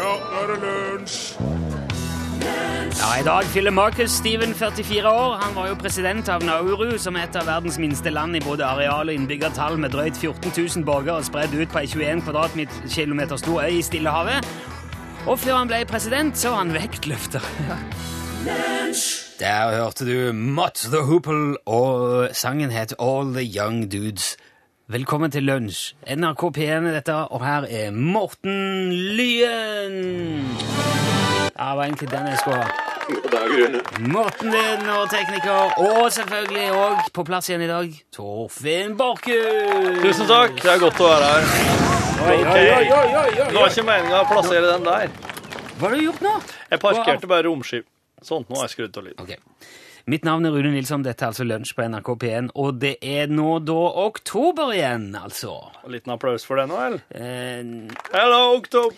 Ja, nå er det lunsj! Ja, I dag fyller Marcus Steven 44 år. Han var jo president av Nauru, som er et av verdens minste land i både areal og innbyggertall, med drøyt 14 000 borgere spredd ut på ei 21 km stor øy i Stillehavet. Og før han ble president, så var han vektløfter. Der hørte du Mott the Hoople, og sangen het All the Young Dudes. Velkommen til lunsj. NRK P1 er dette, og her er Morten Lyen. Ja, det var egentlig den jeg skulle ha. Morten Lyen, vår tekniker, og selvfølgelig òg på plass igjen i dag, Torfinn Borchhus. Tusen takk. Det er godt å være her. Det var ikke meninga å plassere den der. Hva har du gjort nå? Jeg parkerte bare romskip. Sånn, nå har jeg skrudd av lyden. Ok. Mitt navn er Rune Nilsson, dette er altså Lunsj på NRK P1, og det er nå da oktober igjen, altså. En liten applaus for det nå, vel? Eh, Hello, Oktober!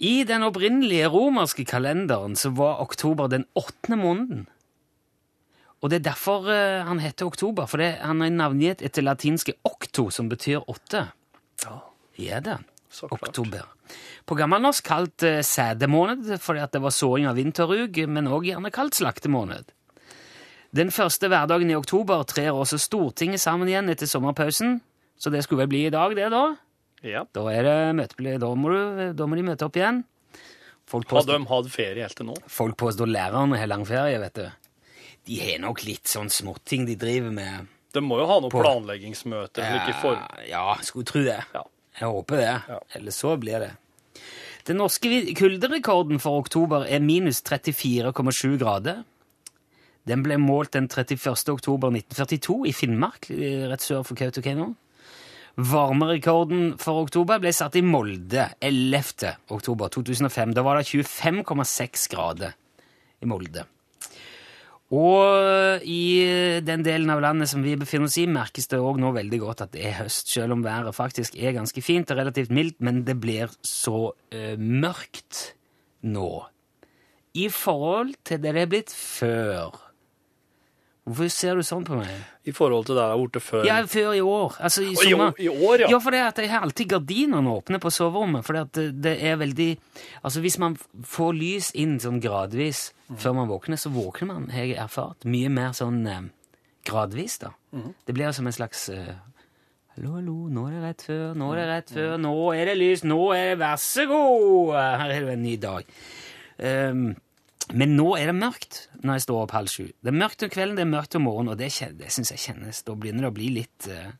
I den opprinnelige romerske kalenderen så var oktober den åttende måneden. Og det er derfor eh, han heter oktober, for det, han er navngitt etter latinske octo, som betyr åtte. Ja, Er det. så klart. Oktober. På gammelnorsk kalt uh, sædemåned, fordi at det var såing av vinterrug, men òg gjerne kalt slaktemåned. Den første hverdagen i oktober trer også Stortinget sammen igjen etter sommerpausen, så det skulle vel bli i dag, det, da? Ja. Da, er det møte, da, må, du, da må de møte opp igjen. Folk Har de hatt ferie helt til nå? folk påstår lærerne har lang ferie, vet du. De har nok litt sånn småting de driver med. De må jo ha noe På- planleggingsmøte ikke for... Ja, skulle tro det. Ja. Jeg håper det. Ja. Eller så blir det. Den norske kulderekorden for oktober er minus 34,7 grader. Den ble målt den 31. oktober 1942 i Finnmark, eh, rett sør for Kautokeino. Varmerekorden for oktober ble satt i Molde 11. oktober 2005. Da var det 25,6 grader i Molde. Og i den delen av landet som vi befinner oss i, merkes det òg nå veldig godt at det er høst, selv om været faktisk er ganske fint og relativt mildt, men det blir så eh, mørkt nå. I forhold til det det er blitt før. Hvorfor ser du sånn på meg? I forhold til det jeg har blitt før. Ja, før i år. Altså i sommer. I år, ja. Ja, for det at jeg har alltid gardinene åpne på soverommet, for det, det er veldig Altså, hvis man får lys inn sånn gradvis før man våkner, så våkner man, har jeg erfart, mye mer sånn eh, gradvis, da. Det blir som en slags eh, Hallo, hallo, nå er det rett før, nå er det rett før, nå er det lys, nå er det vær så god! Her er det en ny dag. Ehm, men nå er det mørkt når jeg står opp halv sju. Det er mørkt om kvelden, det er mørkt om morgenen, og det, det syns jeg kjennes. Da begynner det å bli litt uh,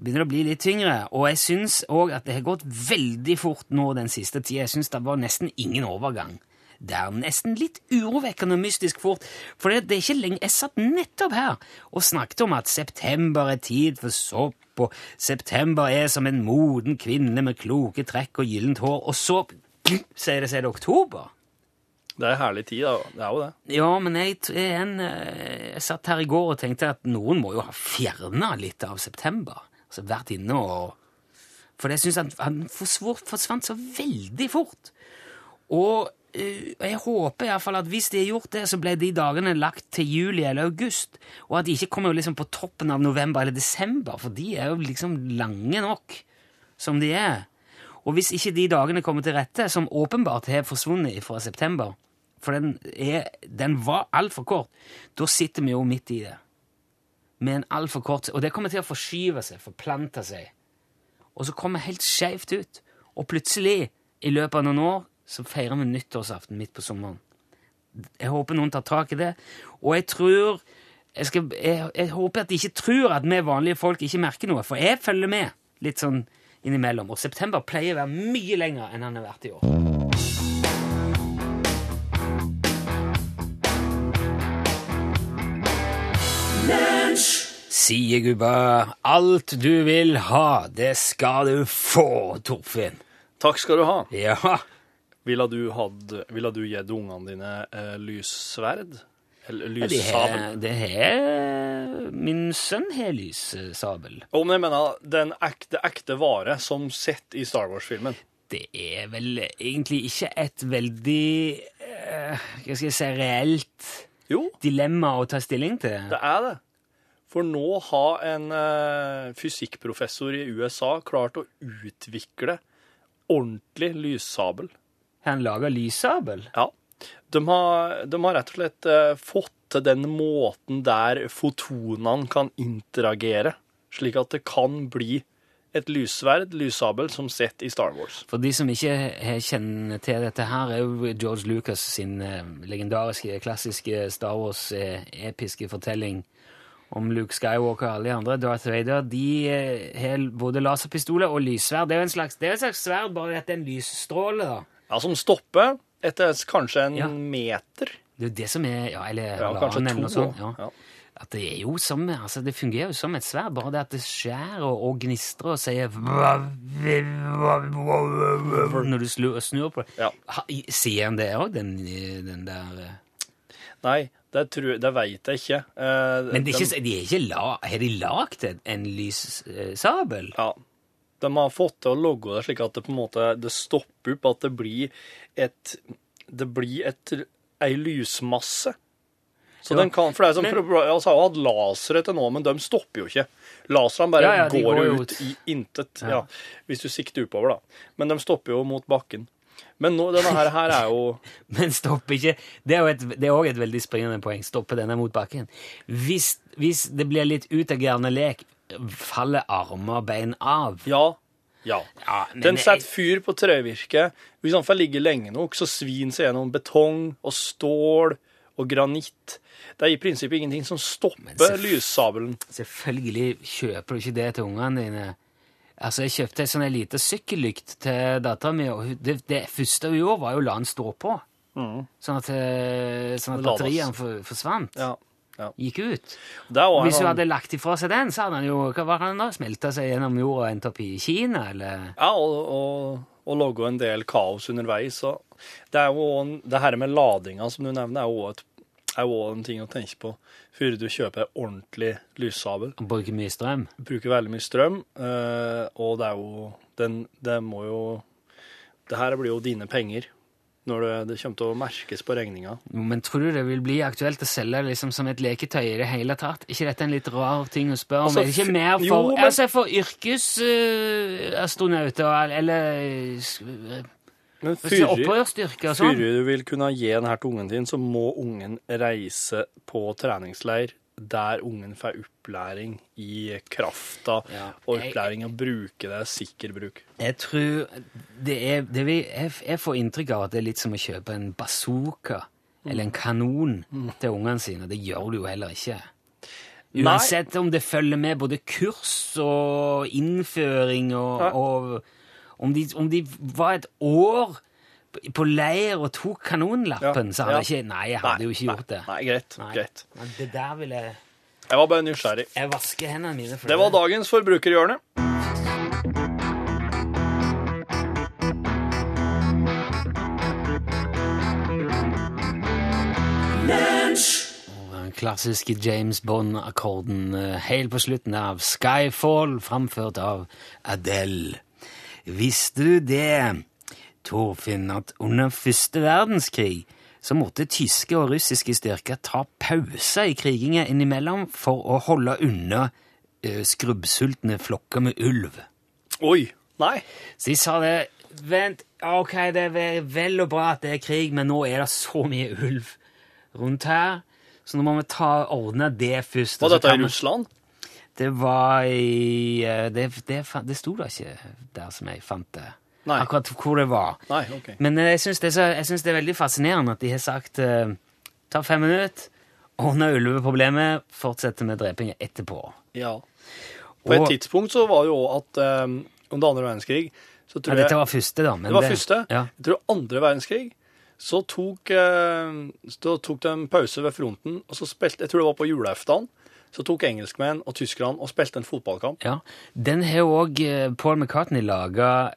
begynner å bli litt tyngre. Og jeg syns òg at det har gått veldig fort nå den siste tida. Jeg syns det var nesten ingen overgang. Det er nesten litt urovekkende og mystisk fort. For det, det er ikke lenge Jeg satt nettopp her og snakket om at september er tid for sopp, og september er som en moden kvinne med kloke trekk og gyllent hår, og så sier det seg det oktober. Det er en herlig tid, da. Det er jo det. Ja, men jeg, en, eh, jeg satt her i går og tenkte at noen må jo ha fjerna litt av september. Altså vært inne og For jeg syns han, han forsvant så veldig fort. Og eh, jeg håper i hvert fall at hvis de har gjort det, så ble de dagene lagt til juli eller august. Og at de ikke kommer liksom på toppen av november eller desember, for de er jo liksom lange nok som de er. Og hvis ikke de dagene kommer til rette, som åpenbart har forsvunnet fra september, for den, er, den var altfor kort, da sitter vi jo midt i det. Med en altfor kort Og det kommer til å forskyve seg, forplante seg. Og så kommer helt skeivt ut. Og plutselig, i løpet av noen år, så feirer vi nyttårsaften midt på sommeren. Jeg håper noen tar tak i det. Og jeg tror jeg, skal, jeg, jeg håper at de ikke tror at vi vanlige folk ikke merker noe, for jeg følger med litt sånn innimellom. Og september pleier å være mye lenger enn han har vært i år. Sier gubba, alt du vil ha, det skal du få, Torfinn. Takk skal du ha. Ja, Ville du, ville du gitt ungene dine eh, lyssverd? Eller lyssabel? Ja, det har Min sønn har lyssabel. Om jeg mener den ekte, ekte vare som sett i Star Wars-filmen. Det er vel egentlig ikke et veldig eh, Hva skal jeg si reelt Jo, dilemma å ta stilling til. det er det. For nå har en eh, fysikkprofessor i USA klart å utvikle ordentlig lyssabel han laga lyssabel? Ja. De har, de har rett og slett eh, fått til den måten der fotonene kan interagere, slik at det kan bli et lyssverd, lyssabel, som sett i Star Wars. For de som ikke kjenner til dette her, er jo George Lucas sin eh, legendariske, klassiske Star Wars-episke fortelling om Luke Skywalker og alle de andre, Darth Vader. De eh, har både laserpistoler og lyssverd. Det er jo en slags, det er sverd, bare at det er en lysstråle, da. Ja, som stopper etter kanskje en Ja. meter. Det er jo det som er Ja, eller Ja, kanskje noe to. sånt. Ja. Ja. At det er jo som Altså, det fungerer jo som et sverd, bare det at det skjærer og, og gnistrer og sier Når du snur, på det. Ja. Sier han det òg, den, den der eh? Nei, det, tror, det veit jeg ikke. Eh, Men det er de- ikke, de er ikke la, har de lagd en, lyssabel? Ja. De har fått til å logge det slik at det på en måte det stopper opp, at det blir et Det blir et, ei lysmasse. Så Ja, den kan, for det er som, men- prob- altså, Jeg har hatt lasere til nå, men de stopper jo ikke. Laserne bare Ja, ja, går, går ut ut. i intet. Ja. Ja. hvis du sikter oppover, da. Men de stopper jo mot bakken. Men nå, denne her, her er jo Men stopp ikke Det er jo et, det er også et veldig springende poeng. Stoppe denne mot bakken. Hvis, hvis det blir litt utagerende lek, faller armer og bein av. Ja. Ja. Ja, Den setter fyr på trevirket. Hvis han får ligge lenge nok, så svir den seg gjennom betong og stål og granitt. Det er i prinsippet ingenting som stopper lyssabelen. Selvfølgelig kjøper du ikke det til ungene dine. Altså, Jeg kjøpte en sånn liten sykkellykt til dattera mi, og det, det første hun gjorde, var jo å la den stå på. Sånn at, eh, sånn at batteriene for, forsvant. Ja. ja. Gikk ut. Hvis hun hadde lagt ifra seg den, så hadde han jo hva var han da? smelta seg gjennom jorda og endt opp i Kina, eller Ja, og, og, og logge en del kaos underveis. Så det er jo det her med ladinga som du nevner, er jo et er jo også en ting å tenke på før du kjøper ordentlig lyssabel. Bruker mye strøm. bruker veldig mye strøm, eh, og det er jo den, Det må jo Det her blir jo dine penger når det, det kommer til å merkes på regninga. Men tror du det vil bli aktuelt å selge det liksom som et leketøy i det hele tatt? ikke dette en litt rar ting å spørre om? Altså, er det ikke mer for, jo, men- altså for yrkesastronauter eller uh, Men og sånn? du vil kunne gi den her til ungen din, så må ungen reise på treningsleir der ungen får opplæring i krafta Ja. og opplæring å bruke det, sikker bruk. Jeg tror det er det vi, jeg, jeg får inntrykk av at det er litt som å kjøpe en bazooka eller en kanon til ungene sine. Det gjør du jo heller ikke. Nei. Uansett om det følger med både kurs og innføring og, og om, de, om de var et år på- leir og tok kanonlappen, Ja, så hadde ja. jeg ikke Nei, jeg hadde jo ikke gjort det. Nei, greit. Nei. greit. Men det der ville jeg Jeg var bare nysgjerrig. Jeg vasker hendene mine for Det Det var dagens forbrukerhjørne. Den klassiske James Bond-akkorden eh, helt på slutten av Skyfall, framført av Adele. Visste du det, Torfinn, at under første verdenskrig så måtte tyske og russiske styrker ta pauser i kriginga innimellom for å holde unna uh, skrubbsultne flokker med ulv? Oi. Nei. Så de sa det Vent, ok, det er ve- vel og bra at det er krig, men nå er det så mye ulv rundt her, så nå må vi ta ordne det først. Var dette i Russland? Det var i eh, Det, det, det sto da ikke der som jeg fant det. Nei. Akkurat hvor det var. Nei, ok. Men eh, jeg syns det, det er veldig fascinerende at de har sagt eh, ta fem minutter, ordne ulveproblemet, fortsette med drepinga etterpå. Ja. På et Og- tidspunkt så var det jo at um, under andre verdenskrig så tror Ja, dette var første, da. Men Det var første. Ja. Jeg tror andre verdenskrig så tok, så tok de en pause ved fronten, og så spilte Jeg tror det var på julaften. Så tok engelskmenn og tyskerne og spilte en fotballkamp. Ja, Den har òg Paul McCartney laga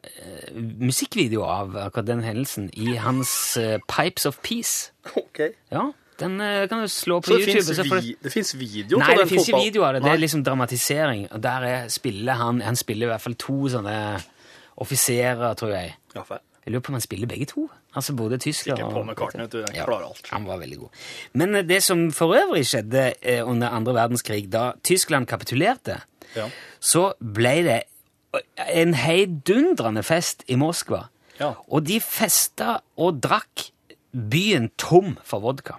musikkvideo av, akkurat den hendelsen, i hans eh, Pipes of Peace. Ok. Ja, Den eh, kan du slå på Så det YouTube. fins så vi, det finnes video Nei, det fins ikke video av det. Det er liksom dramatisering. Og der er, spiller han Han spiller i hvert fall to sånne offiserer, tror jeg. Ja, feil. Jeg lurer på om han spiller begge to. Altså både tysker Ikke Paul McCartney, du. Ja, klarer alt. Han var veldig god. Men eh, det som for øvrig skjedde eh, under andre verdenskrig, da Tyskland kapitulerte, Ja. så ble det en heidundrende fest i Moskva. Ja. Og de festa og drakk byen tom for vodka.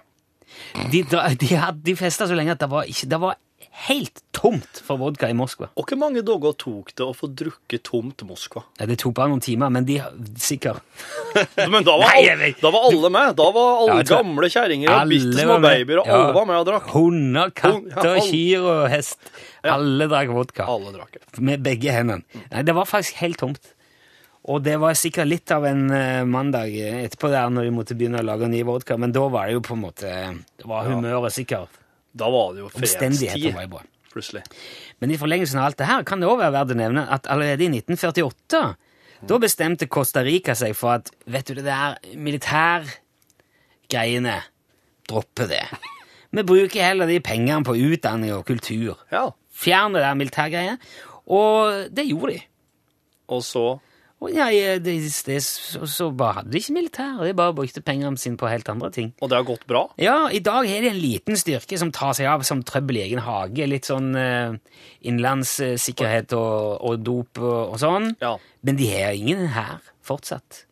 De, de, de festa så lenge at det var, ikke, det var helt tomt for vodka i Moskva. Og hvor mange dager tok det å få drukket tomt Moskva? Ja, det tok bare noen timer, men de sikkert Men da var, Nei, da var alle med. Da var alle Ja, gamle kjerringer og bitte små babyer, og Ja. alle var med og drakk. Hunder, katter, ja, kyr og hest. Alle drakk vodka. Alle drakk. Med begge hendene. Nei, det var faktisk helt tomt. Og det var sikkert litt av en eh, mandag etterpå der når vi måtte begynne å lage ny vodka, men da var det jo på en måte Det var humøret sikkert. Da var det jo fredstid, plutselig. Men i forlengelsen av alt det her kan det også være verdt å nevne at allerede i 1948 da bestemte Costa Rica seg for at vet du det der militærgreiene Droppe det. Vi bruker heller de pengene på utdanning og kultur. Ja. Fjern det der militærgreiene. Og det gjorde de. Og så Og ja, det, det, så, så bare hadde de ikke militær, de bare brukte pengene sine på helt andre ting. Og det har gått bra? Ja, i dag er det en liten styrke som tar seg av som trøbbel i egen hage. Litt sånn eh, innenlandssikkerhet og, og dop og, og sånn. Ja. Men de har ingen her fortsatt.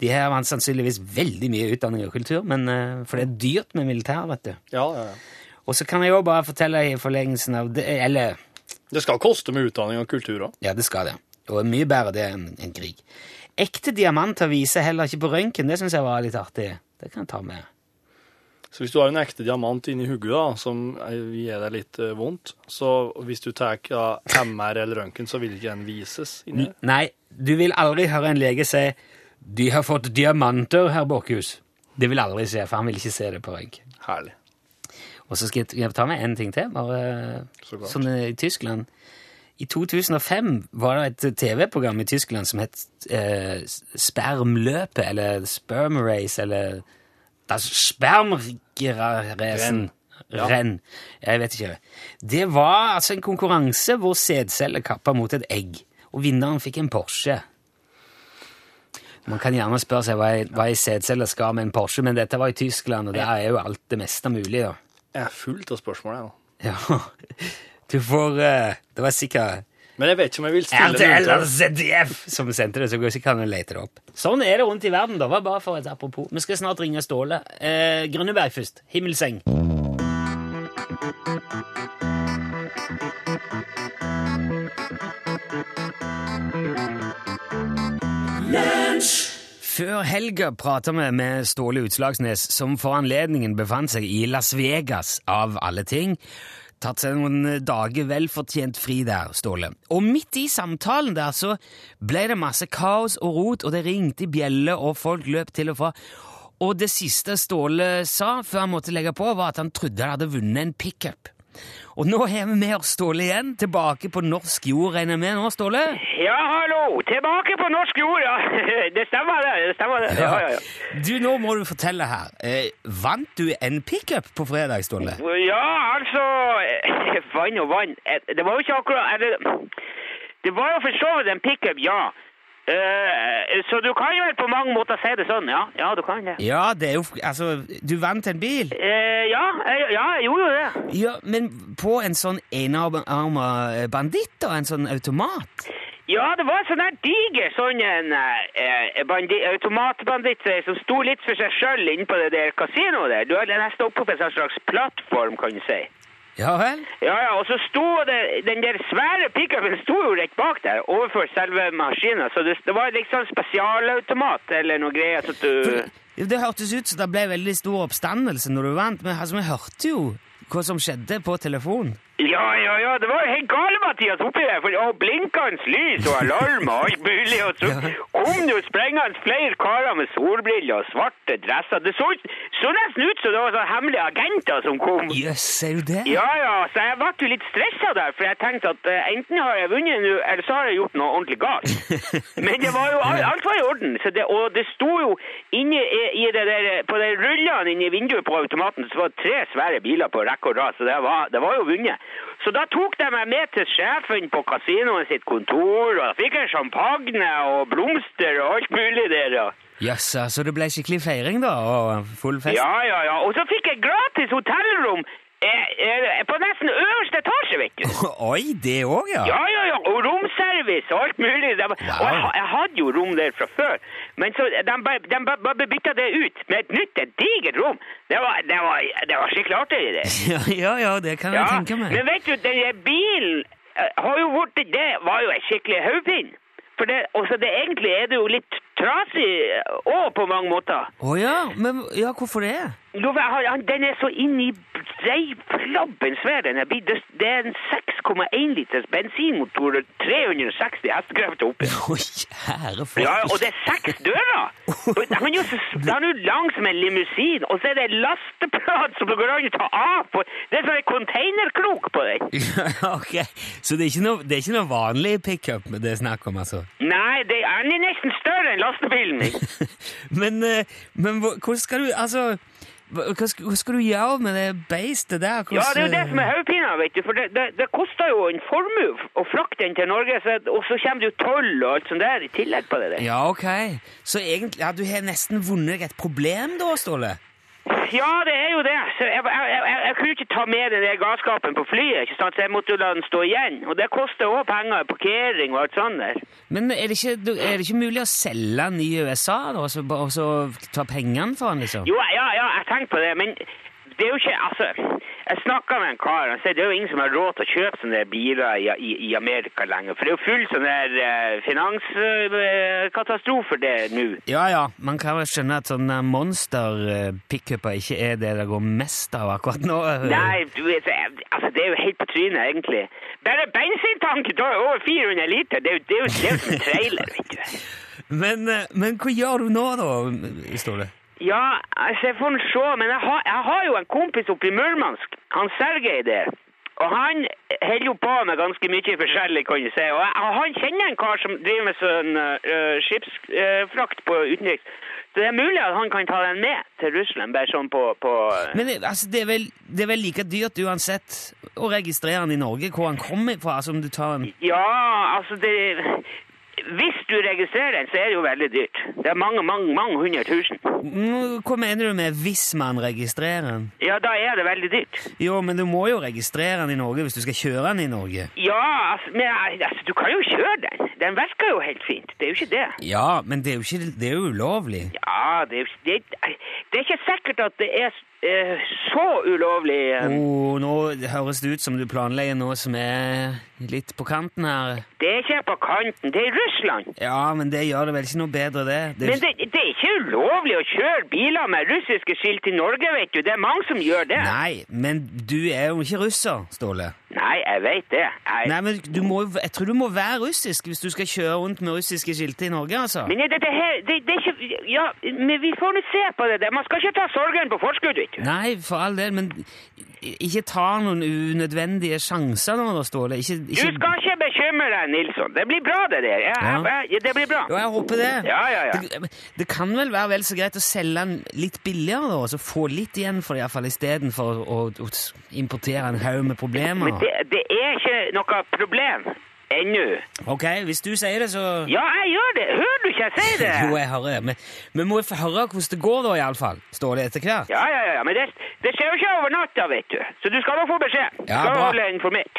De har sannsynligvis veldig mye utdanning og kultur, men, eh, for det er dyrt med militær, vet du. Ja, ja, ja. Og så kan jeg jo bare fortelle i forlengelsen av det, eller Det skal koste med utdanning og kultur òg. Ja, det skal det. Og er mye bedre det enn en krig. Ekte diamanter viser heller ikke på røntgen. Det syns jeg var litt artig. Det kan jeg ta med. Så hvis du har en ekte diamant inni hodet da, som gir deg litt uh, vondt, så hvis du tar MR eller røntgen, så vil ikke den vises inni? Nei, du vil aldri høre en lege si 'De har fått diamanter, herr Borchhus'. Det vil aldri skje, for han vil ikke se det på røntgen. Herlig. Og så skal jeg- ta med en ting til. bare Så sånn eh, I Tyskland I 2005 var det et TV-program i Tyskland som het eh, Spermløpet, eller Spermrace, eller Das Spermracen. Ja. Renn. Jeg vet ikke. Det var altså en konkurranse hvor sædceller kappa mot et egg, og vinneren fikk en Porsche. Man kan gjerne spørre seg hva ei- hva ei sædcelle skal med en Porsche, men dette var i Tyskland, og der er jo alt det meste mulig, da. Jeg er fullt av spørsmål, jeg nå. Ja, du får uh, Det var sikkert Men jeg vet ikke om jeg vil stille det RTL eller ZDF som sendte det, så går sikkert an å lete det opp. Sånn er det rundt i verden, da. Var bare for et apropos. Vi skal snart ringe Ståle. Uh, Grønneberg først. Himmelseng. Før helga prata vi med Ståle Utslagsnes, som for anledningen befant seg i Las Vegas, av alle ting. Tatt seg noen dager velfortjent fri der, Ståle. Og midt i samtalen der så ble det masse kaos og rot, og det ringte i bjeller, og folk løp til og fra. Og det siste Ståle sa før han måtte legge på, var at han trodde han hadde vunnet en pickup. Og nå har vi med oss Ståle igjen, tilbake på norsk jord, regner jeg med nå, Ståle? Ja, hallo! Tilbake på norsk jord, ja! Det stemmer, det. det stemmer det. Ja, ja, ja. Du, nå må du fortelle her. Eh, vant du en pickup på fredag, Ståle? Ja, altså eh, Vann og vann. Eh, Det var jo ikke akkurat eller, Det var jo for så vidt en pickup, ja. Eh, så du kan vel på mange måter si det sånn, ja. Ja, du kan det. Ja, det er jo Altså, du vant en bil. Eh, ja, jeg, ja, jeg gjorde jo det. Ja, men på en sånn enarma banditt, da? En sånn automat? Ja, det var en sånn her diger sånn en eh, bandi, automatbanditt eh, som sto litt for seg sjøl inne på det der kasinoet der. Du hadde nesten oppe på en slags plattform, kan du si. Ja vel? Ja, ja, og så sto det, den der svære pickupen sto jo rett bak der, overfor selve maskinen, så det, det var liksom spesialautomat eller noe greier, så du... For det hørtes ut som det ble veldig stor oppstandelse når du vant, men altså, vi hørte jo hva som skjedde på telefon. Ja, ja, ja, det var jo helt gale, Mathias, oppi der, for og blinkende lys og alarm og alt mulig, og så kom det jo sprengende flere karer med solbriller og svarte dresser. Det så, så nesten ut som det var sånne hemmelige agenter som kom. Jøss, er du det? Ja, ja, så jeg ble jo litt stressa der, for jeg tenkte at uh, enten har jeg vunnet nå, eller så har jeg gjort noe ordentlig galt. Men det var jo, alt, alt var i orden, så det, og det sto jo inne i, i det der, på de rullene inne i vinduet på automaten, så var det tre svære biler på rekke og rad, så det var, det var jo vunnet. Så da tok de meg med til sjefen på kasinoet sitt kontor, og da fikk jeg champagne og blomster og alt mulig der, ja. Jøss, så det ble skikkelig feiring, da? Og full fest? Ja, ja, ja. Og så fikk jeg gratis hotellrom eh, eh, på nesten øverste etasje, vet du. Oi, det òg, ja? Ja, ja, ja. Og romservice og alt mulig. De, Og jeg, jeg hadde jo rom der fra før. Men så de bare, de bare, bare bytta det ut med et nytt, et digert rom. Det var, det var, det var skikkelig artig. det. Ja, ja, ja, det kan jeg tenke meg. Men vet du, den bilen eh, har jo vært Det var jo en skikkelig hodepine. For det, også det, egentlig er det jo litt trasig òg, på mange måter. Å ja, men ja, hvorfor det? Den er så inn i breiflabben svær, denne bilen. Det, det er en 6,1 liters bensinmotor 360 hestekrefter oppi. Å, kjære. Ja, og det er seks dører! Han er jo er lang som en limousin, og så er det en lasteplat som går an å ta av på. Det er sånn en containerkrok på den. Ok. Så det er ikke noe, det er ikke noe vanlig pickup det er snakk om, altså? Nei, det, er nesten større enn lastebilen min. men, eh, men hvordan skal du Altså, hva skal, hva skal du gjøre med det beistet der? Ja, det er jo det som er hodepina, vet du. For det, det, det koster jo en formue å frakte den til Norge, så, og så kommer det jo toll og alt sånt der i tillegg på det der. Ja, ok. Så egentlig, ja, du har nesten vunnet et problem da, Ståle? Ja, det er jo det. Så jeg, jeg, jeg, jeg kunne ikke ta med den galskapen på flyet, ikke sant? så jeg måtte jo la den stå igjen. Og det koster òg penger, parkering og alt sånt der. Men er det, ikke, er det ikke mulig å selge den i USA, da, og så, og så ta pengene for den, liksom? Jo, ja, ja, jeg tenkte på det, men det er jo ikke Altså, jeg snakka med en kar, han sier det er jo ingen som har råd til å kjøpe sånne biler i, i, i Amerika lenger. For det er jo full sånn der uh, finanskatastrofe det nå. Ja, ja, man kan vel skjønne at sånne monster-pickuper ikke er det det går mest av akkurat nå. Nei, du vet, altså det er jo helt på trynet, egentlig. Bare bensintanken tar over 400 liter. Det er jo, det er jo, det er jo som en trailer, vet du. Men, eh, men hva gjør du nå, da, Ståle? Ja, altså jeg får se, men jeg har, jeg har jo en kompis oppe i Murmansk, han Sergej der. Og han holder jo på med ganske mye forskjellig, kan du si. Og jeg, han kjenner en kar som driver med sånn uh, skipsfrakt på utenriks. Så det er mulig at han kan ta den med til Russland, bare sånn på, på Men eh, altså, det, er vel, det er vel like dyrt uansett å registrere den i Norge, hvor han kommer fra, som du tar den Ja, altså det Hvis du registrerer den, så er det jo veldig dyrt. Det er mange, mange, mange hundre tusen. Hva mener du med 'hvis man registrerer den'? Ja, da er det veldig dyrt. Jo, men du må jo registrere den i Norge hvis du skal kjøre den i Norge. Ja, altså, men, altså du kan jo kjøre den. Den virker jo helt fint. Det er jo ikke det. Ja, men det er jo, ikke, det er jo ulovlig. Ja, det er, jo- det, det er ikke sikkert at det er eh, så ulovlig. eh. Og nå høres det ut som du planlegger noe som er litt på kanten her. Det er ikke på kanten, det er i Russland. Ja, men det gjør det vel ikke noe bedre, det. det Men det, det er ikke ulovlig å kjøre biler med russiske skilt i Norge, vet du. Det er mange som gjør det. Nei, men du er jo ikke russer, Ståle. Nei, jeg vet det. Jeg, Nei, men du må, jeg tror du må være russisk hvis du skal kjøre rundt med russiske skilter i Norge, altså. Men det, det, her, det, det er ikke Ja, men vi får nå se på det der. Man skal ikke ta sorgen på forskudd, vet du. Nei, for all del, men ikke ta noen unødvendige sjanser nå, Ståle. Ikke, Du skal ikke bekymre deg, Nilsson. Det blir bra, det der. Jeg, Ja. jeg, det blir bra. Jo, jeg håper det. Ja, ja, ja. Det, det kan vel være vel så greit å selge den litt billigere, da, og så få litt igjen for det, iallfall, istedenfor å, å importere en haug med problemer. Men det, det er ikke noe problem ennå. Ok, hvis du sier det, så Ja, jeg gjør det. Hører du ikke jeg sier det? Jo, jeg hører det. Men vi må få høre hvordan det går, da, iallfall. Står det etter hvert? Ja, ja, ja, men det, det skjer jo ikke over natta, vet du. Så du skal nok få beskjed. Ja, skal bra. holde informert.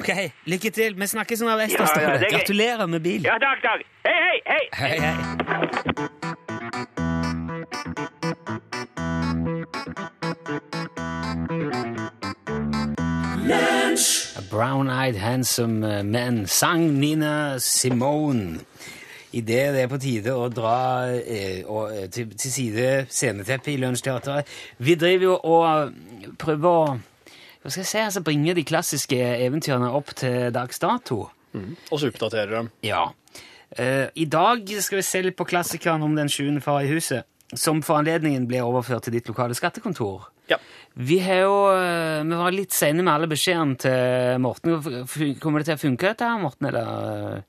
Ok, lykke til. Vi snakkes når vest, Ja, ja, det er. Gratulerer med bil. Ja, takk, takk. Hei, hei, hei. Hei, hei. A Brown-eyed handsome men sang Nina Simone. Idet det er på tide å dra eh, og, eh, til, til side sceneteppet i Lunsjteatret. Vi driver jo og prøver å hva skal jeg si, altså bringe de klassiske eventyrene opp til dags dato. Og så oppdaterer dem. Ja. Eh, I dag skal vi se litt på klassikeren om den sjuende far i huset, som for anledningen ble overført til ditt lokale skattekontor. Ja. Vi har jo, eh, vi var litt sene med alle beskjedene til Morten. Kommer det til å funke dette her, Morten, eller?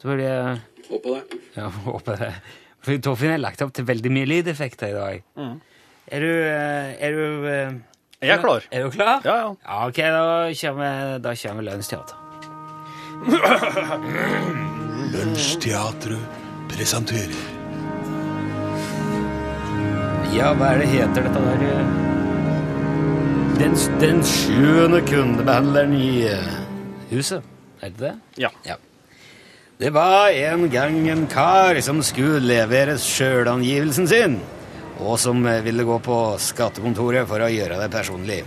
Tror du det... Håper det. Ja, håper det. For Torfinn har lagt opp til veldig mye lydeffekter i dag. Er du, eh, er du... eh, Jeg er klar. Er du klar? Ja, ja. Ja, ok, da kjører vi, da kjører vi Lønnsteater. Lunsjteatret presenterer Ja, hva er det heter dette der? Den, den sjuende kundebehandleren i huset. Er det det? Ja. Ja. Det var en gang en kar som skulle levere sjølangivelsen sin, og som ville gå på skattekontoret for å gjøre det personlig.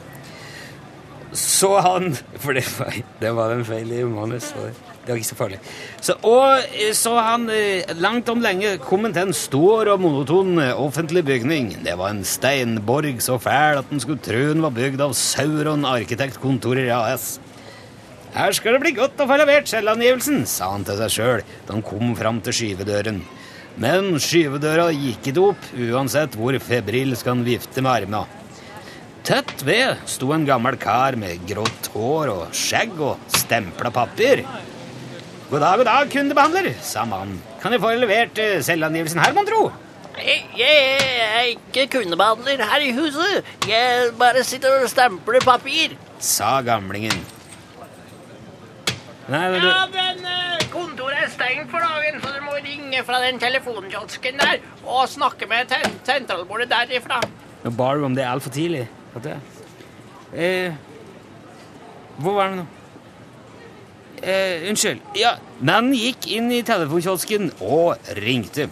Så han For det var, det var en feil i manus. så Det var ikke så farlig. Så, og så han eh, langt om lenge kom til en stor og monoton eh, offentlig bygning. Det var en steinborg så fæl at en skulle tro den var bygd av Sauron Arkitektkontorer AS. Her skal det bli godt å få levert selvangivelsen, sa han til seg sjøl da han kom fram til skyvedøren. Men skyvedøra gikk ikke opp, uansett hvor febrilsk han vifte med armene. Tett ved sto en gammel kar med grått hår og skjegg og stempla papir. God dag, god dag, kundebehandler, sa mannen. Kan jeg få levert eh, selvangivelsen her, mon tro? Jeg, jeg er ikke kundebehandler her i huset. Jeg bare sitter og stempler papir. sa gamlingen. Nei, du... Ja, men eh, kontoret er stengt for dagen, så du må ringe fra den telefonkiosken der og snakke med ten- sentralbordet derifra. Nå bar du om det altfor tidlig. At det... Eh, hvor var det nå? Eh, unnskyld. Ja, mannen gikk inn i telefonkiosken og ringte.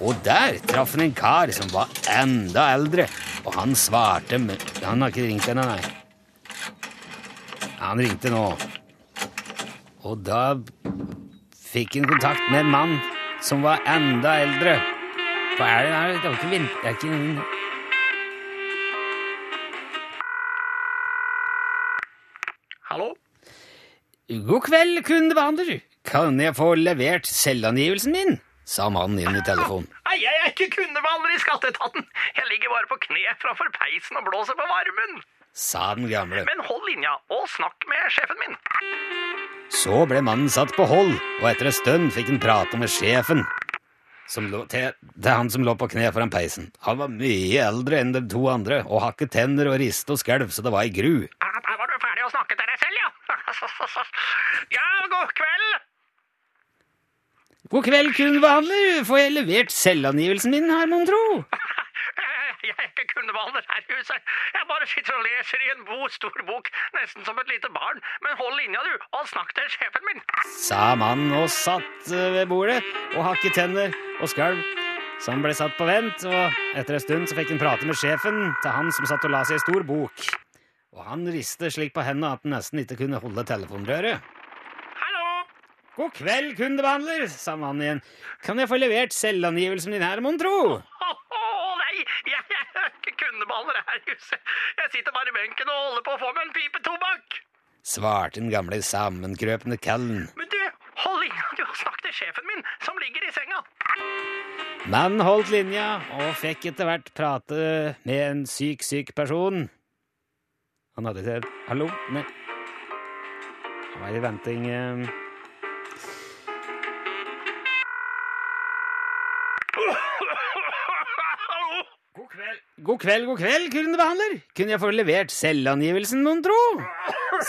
Og der traff han en kar som var enda eldre, og han svarte med Han har ikke ringt ennå, nei. Han ringte nå. Og da fikk han kontakt med en mann som var enda eldre. Hva er det her? Det var ikke vent... Det er ikke Hallo? God kveld, kundebehandler. Kan jeg få levert selvangivelsen min? sa mannen inn i telefonen. Nei, jeg er ikke kundebehandler i skatteetaten. Jeg ligger bare på kne framfor peisen og blåser på varmen. Sa den gamle. Men hold linja og snakk med sjefen min. Så ble mannen satt på hold, og etter en stund fikk han prate med sjefen. Som lå, til, til han som lå på kne foran peisen. Han var mye eldre enn de to andre, og hakket tenner og riste og skalv så det var i gru. Ja, Der var du ferdig å snakke til deg selv, ja. God kveld. God kveld, kundebehandler. Får jeg levert selvangivelsen min her, mon tro? Jeg er ikke kundebehandler her i huset. Jeg bare sitter og leser i en bo, stor bok, nesten som et lite barn. Men hold linja, du, og snakk til sjefen min. sa mannen og satt eh, ved bordet og hakket tenner og skalv. Så han ble satt på vent, og etter en stund så fikk han prate med sjefen til han som satt og la seg i stor bok. Og han ristet slik på hendene at han nesten ikke kunne holde telefonrøret. Hallo? God kveld, kundebehandler, sa mannen igjen. Kan jeg få levert selvangivelsen din her, mon tro? Å nei, jeg, jeg er ikke kundebehandler her i huset. Jeg sitter bare i benken og holder på å få meg en pipe tobakk. svarte den gamle sammenkrøpende kallen. Men du, hold linja, du, har snakk til sjefen min, som ligger i senga. Mannen holdt linja og fikk etter hvert prate med en syk, syk person. Han hadde ikke Hallo? Nei. Han var i venting eh. God kveld, god kveld, god kveld, kundebehandler. Kunne jeg få levert selvangivelsen, mon tro?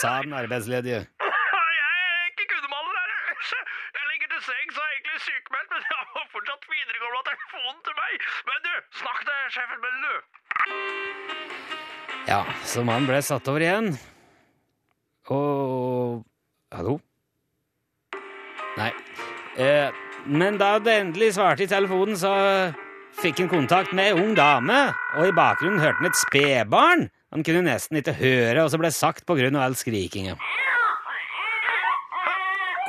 sa den arbeidsledige. Jeg er ikke kundebehandler her. Jeg ligger til sengs og er egentlig sykemeldt, men jeg har fortsatt videregående telefonen til meg. Men du, snakk til sjefen min, du. Ja, så mannen ble satt over igjen. Og Hallo? Nei. Eh, men da det endelig svarte i telefonen, så fikk han kontakt med ei ung dame, og i bakgrunnen hørte han et spedbarn. Han kunne nesten ikke høre hva som ble sagt av all skrikinga.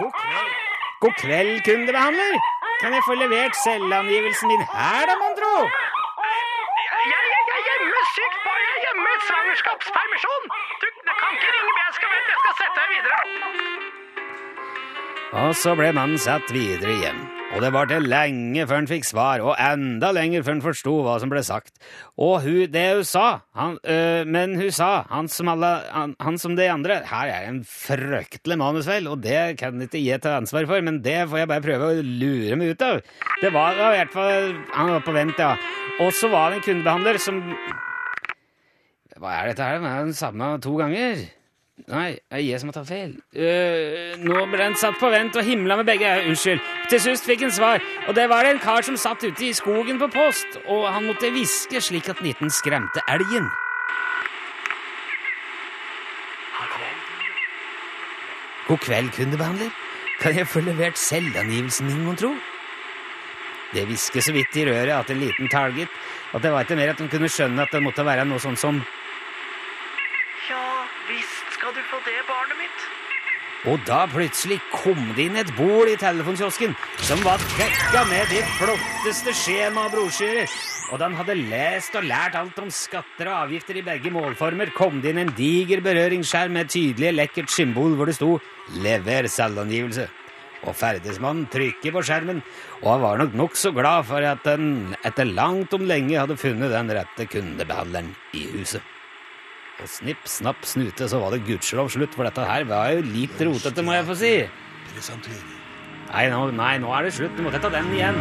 God kveld, God kveld, kundebehandler. Kan jeg få levert selvangivelsen din her, da, mon tro? Jeg, jeg, jeg, jeg er hjemme, sykt barn. Er svangerskapspermisjon. Du, du kan ikke ringe meg. Jeg skal vente. Jeg skal sette deg videre. Og så ble mannen satt videre igjen. Og det varte lenge før han fikk svar, og enda lenger før han forsto hva som ble sagt. Og hun, det hun sa, han, øh, men hun sa, han som, alle, han, han som de andre Her er en fryktelig manusfeil, og det kan jeg ikke gi til ansvar for, men det får jeg bare prøve å lure meg ut av. Det var i hvert fall Han var på vent, ja. Og så var det en kundebehandler som Hva er dette her? Det er den samme to ganger. Nei, det er jeg som har tatt feil. Uh, nå ble den satt på vent og himla med begge øyne. Unnskyld. Til sist fikk en svar, og det var en kar som satt ute i skogen på post, og han måtte hviske slik at nitten skremte elgen. God kveld, kundebehandler. Kan jeg få levert selvangivelsen min, mon tro? Det hvisket så vidt i røret at en liten talgit at det var ikke mer at de kunne skjønne at det måtte være noe sånt som Ja visst skal du få det, barnet mitt. Og da plutselig kom det inn et bord i telefonkiosken som var dekka med de flotteste skjema og brosjyrer. Og da han hadde lest og lært alt om skatter og avgifter i begge målformer, kom det inn en diger berøringsskjerm med tydelig lekkert symbol hvor det sto 'Lever selvangivelse'. Og ferdesmannen trykker på skjermen, og han var nok nokså glad for at han etter langt om lenge hadde funnet den rette kundebehandleren i huset. Og snipp, snapp, snute, så var det gudskjelov slutt, for dette her var jo litt rotete, må jeg få si. Nei, nå, nei, nå er det slutt. Du må ta den igjen.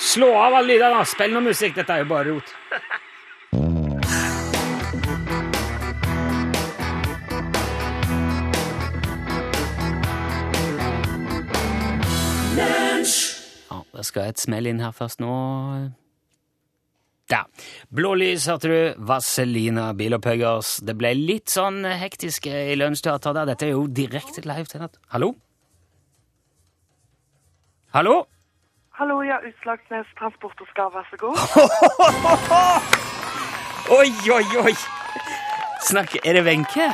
Slå av alle lydene, da! Spill noe musikk. Dette er jo bare rot. Ja, det skal et smell inn her først nå. Der. Blålys, hørte du. Vazelina Bilopphøggers. Det ble litt sånn hektisk i Lunsjteatret der. Dette er jo direkte live til natt. Hallo? Hallo? Hallo, ja, Utslagsnes Transport og Skar, vær så god. Oi, oi, oi! Snakk Er det Wenche?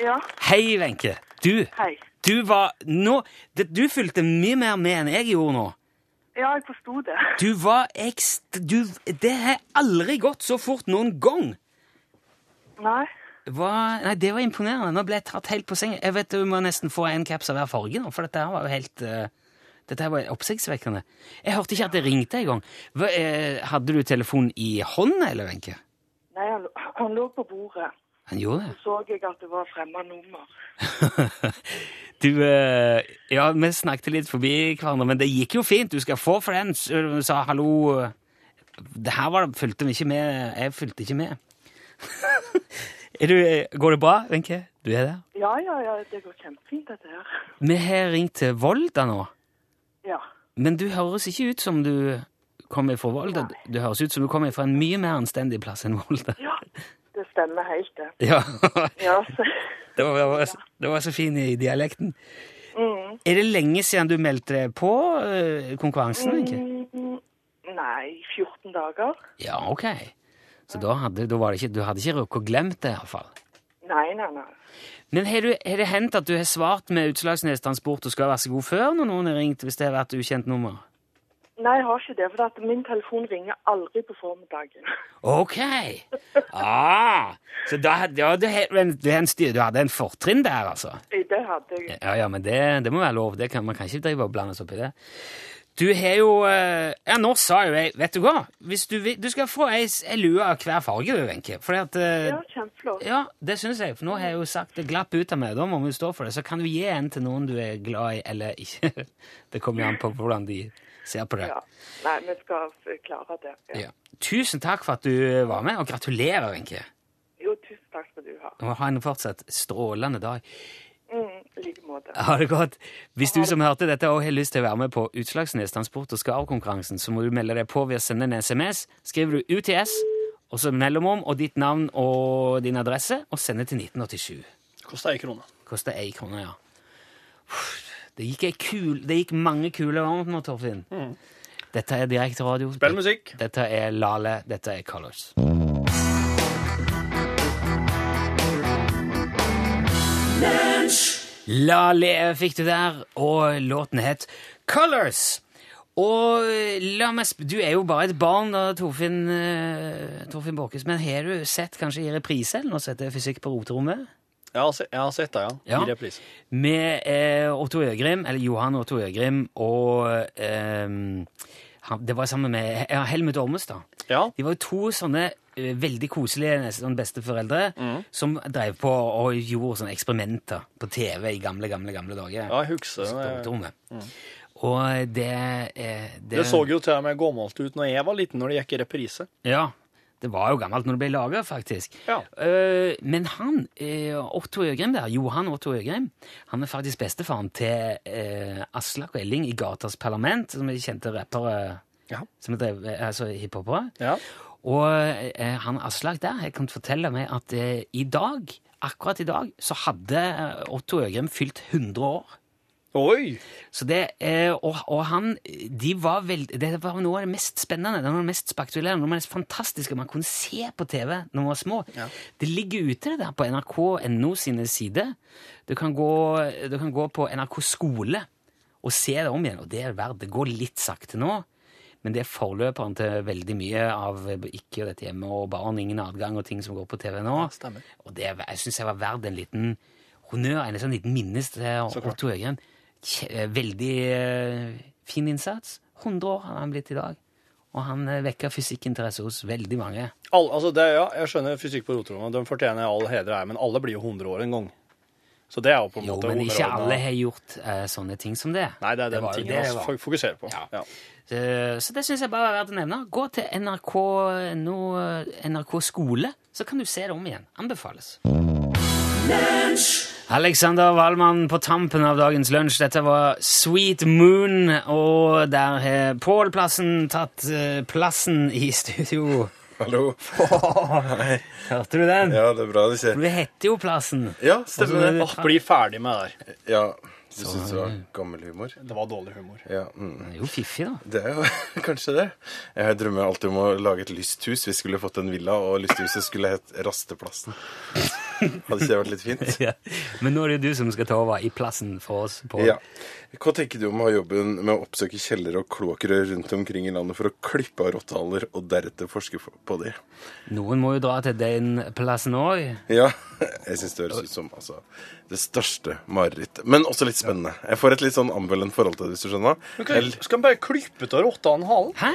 Ja, Hei, Wenche. Du, hei. du var nå Du fulgte mye mer med enn jeg gjorde nå. Ja, jeg forsto det. Du var ekst... Du, det har aldri gått så fort noen gang. Nei, Hva, nei, Det var imponerende. Nå ble jeg tatt helt på sengen. Jeg vet Du må nesten få en caps av hver farge nå, for dette her var jo helt uh, Dette her var oppsiktsvekkende. Jeg hørte ikke at det ringte engang. Eh, Hadde du telefonen i hånda, eller, Wenche? nei han, han lå på bordet. Han gjorde det? Så jeg at det var fremmed nummer. Du, eh, ja, vi snakket litt forbi hverandre, men det gikk jo fint. Du skal få for den. Du sa hallo. Det her var, fulgte vi ikke med. Jeg fulgte ikke med. du, går det bra, Wenche? Du er der? Ja, ja, ja, det går kjempefint dette her. Vi har ringt til Volda nå, Ja, men du høres ikke ut som du kommer fra Volda. Du høres ut som du kommer fra en mye mer anstendig plass enn Volda. ja, stemmer helt det. Ja, Ja, det var, det var, det var så fin i dialekten. mm, Er det lenge siden du meldte deg på eh, konkurransen? Mm, nei, 14 dager. Ja, ok. Så da hadde, da var det ikke, du hadde ikke rukket å glemt det, iallfall. Nei, nei, nei. Men har, du, har det hendt at du har svart med Utslagsnes Transport og skal være så god før når noen har ringt, hvis det har vært ukjent nummer? Nei, jeg har ikke det, for at min telefon ringer aldri på formiddagen. Ok! Ah, så da ja, du, du, en styr- du hadde en fortrinn der, altså? Det hadde jeg. Ja, ja, men det, det må være lov. Det kan, man kan ikke drive og blande seg opp i det. Du har jo eh, Ja, nå sa jo jeg Vet du hva? Hvis du, du skal få ei, ei lue av hver farge, du, Wenche. Eh, Ja, kjempeflott. Ja, det syns jeg. For nå har jeg jo sagt det glapp ut av meg. Da må vi stå for det. Så kan du gi en til noen du er glad i, eller ikke. Det kommer jo an på hvordan de ser på det. Ja. Nei, vi skal klare det. Ja. Ja. Tusen takk for at du var med, og gratulerer, Wenche. Jo, tusen takk skal du ha. Og Ha en fortsatt strålende dag. Mm, like måte. Ha det godt. Hvis du som hørte dette òg har lyst til å være med på Utslagsnes Transport og skarvkonkurransen, så må du melde deg på ved å sende en SMS. Skriver du UTS, og så mellomrom og ditt navn og din adresse, og sende til 1987. Koster ei krone. Koster ei krone, ja. Det gikk, kul, det gikk mange kule år nå, Torfinn. Dette er direkte radio. Spill musikk. Dette er Lale. Dette er Colors. Lale fikk du der, og låten het Colors. Og la meg Du er jo bare et barn, da, Torfinn, uh, Torfinn Borchhus, men har du sett kanskje i reprise eller noe som heter Fysikk på roterommet? Jeg har, se, jeg har sett det, ja. I reprise. Med eh, Otto Øgrim, eller Johan Otto Øgrim, og eh, han, Det var sammen med ja, Helmut Ormestad. Ja. De var jo to sånne eh, veldig koselige sånn besteforeldre som drev på og gjorde sånne eksperimenter på TV i gamle, gamle gamle dager. ja, jeg husker det. Stortrommet. Og det, eh, Det så jo til og med gammelt ut når jeg var liten, når det gikk i reprise. Ja. Det var jo gammelt når det ble laga, faktisk. Ja. Uh, men han, uh, Otto Øgrim der, Johan Otto Øgrim, han er faktisk bestefaren til uh, Aslak og Elling i Gatas Parlament, som er kjente rappere Ja. som drev, eh, altså hiphopere. Ja. Og han Aslak der jeg kan fortelle meg at i dag akkurat i dag så hadde Otto Øgrim fylt 100 år. Oi! Så det, eh, og, og han de var veld, Det var noe av det mest spennende, det var det mest spektakulære, noe av det mest fantastiske man kunne se på TV når man var små. Det ligger ute det der på nrk.no sine sider. Du kan, gå, du kan gå på NRK skole og se det om igjen, og det er verdt Det går litt sakte nå, men det er forløperen til veldig mye av ikke dette hjemme og barn, ingen adgang og ting som går på TV nå. Ja, Og det jeg syns jeg var verdt en liten honnør, en sånn liten minnes til. Otto Øgren. Eh, Veldig eh, fin innsats. 100 år har han blitt i dag. Og han eh, vekker fysikkinteresse hos veldig mange. All, altså det, ja, jeg skjønner fysikk på roterommet, de fortjener all heder her, men alle blir jo 100 år en gang. Så det er jo på en Jo, måte men ikke alle har gjort uh, sånne ting som det. Nei, det er den var tingen vi det var. fokuserer på. Ja. Ja. Så, Så det syns jeg bare er verdt å nevne. Gå til NRK.no, NRK skole, så kan du se det om igjen. Anbefales. Alexander Wallmann på tampen av dagens lunsj. Dette var Sweet Moon, og der har Pål Plassen tatt eh, plassen i studio. Hallo. Hørte du den? Ja, det er bra du ser. Du heter jo Plassen. Ja, stemmer det. Åh, bli ferdig med det der. Ja, du syns det var gammel humor? Det var dårlig humor. Ja, mm. Det er jo fiffig, da. Det er jo kanskje det. Jeg drømmer alltid om å lage et lysthus. Vi skulle fått en villa, og lysthuset skulle hett Rasteplassen. Hadde ikke det vært litt fint? Ja. Men nå er det jo du som skal ta over i plassen for oss. på... Ja. Hva tenker du om å ha jobben med å oppsøke kjellere og kloakkrør rundt omkring i landet for å klippe av rottehaler og deretter forske på de? Noen må jo dra til den plassen òg. Ja, jeg syns det høres ut som altså, det største marerittet. Men også litt spennende. Jeg får et litt sånn ambivalent forhold til det, hvis du skjønner. Okay, skal vi bare klippe av rottene halen? Hæ?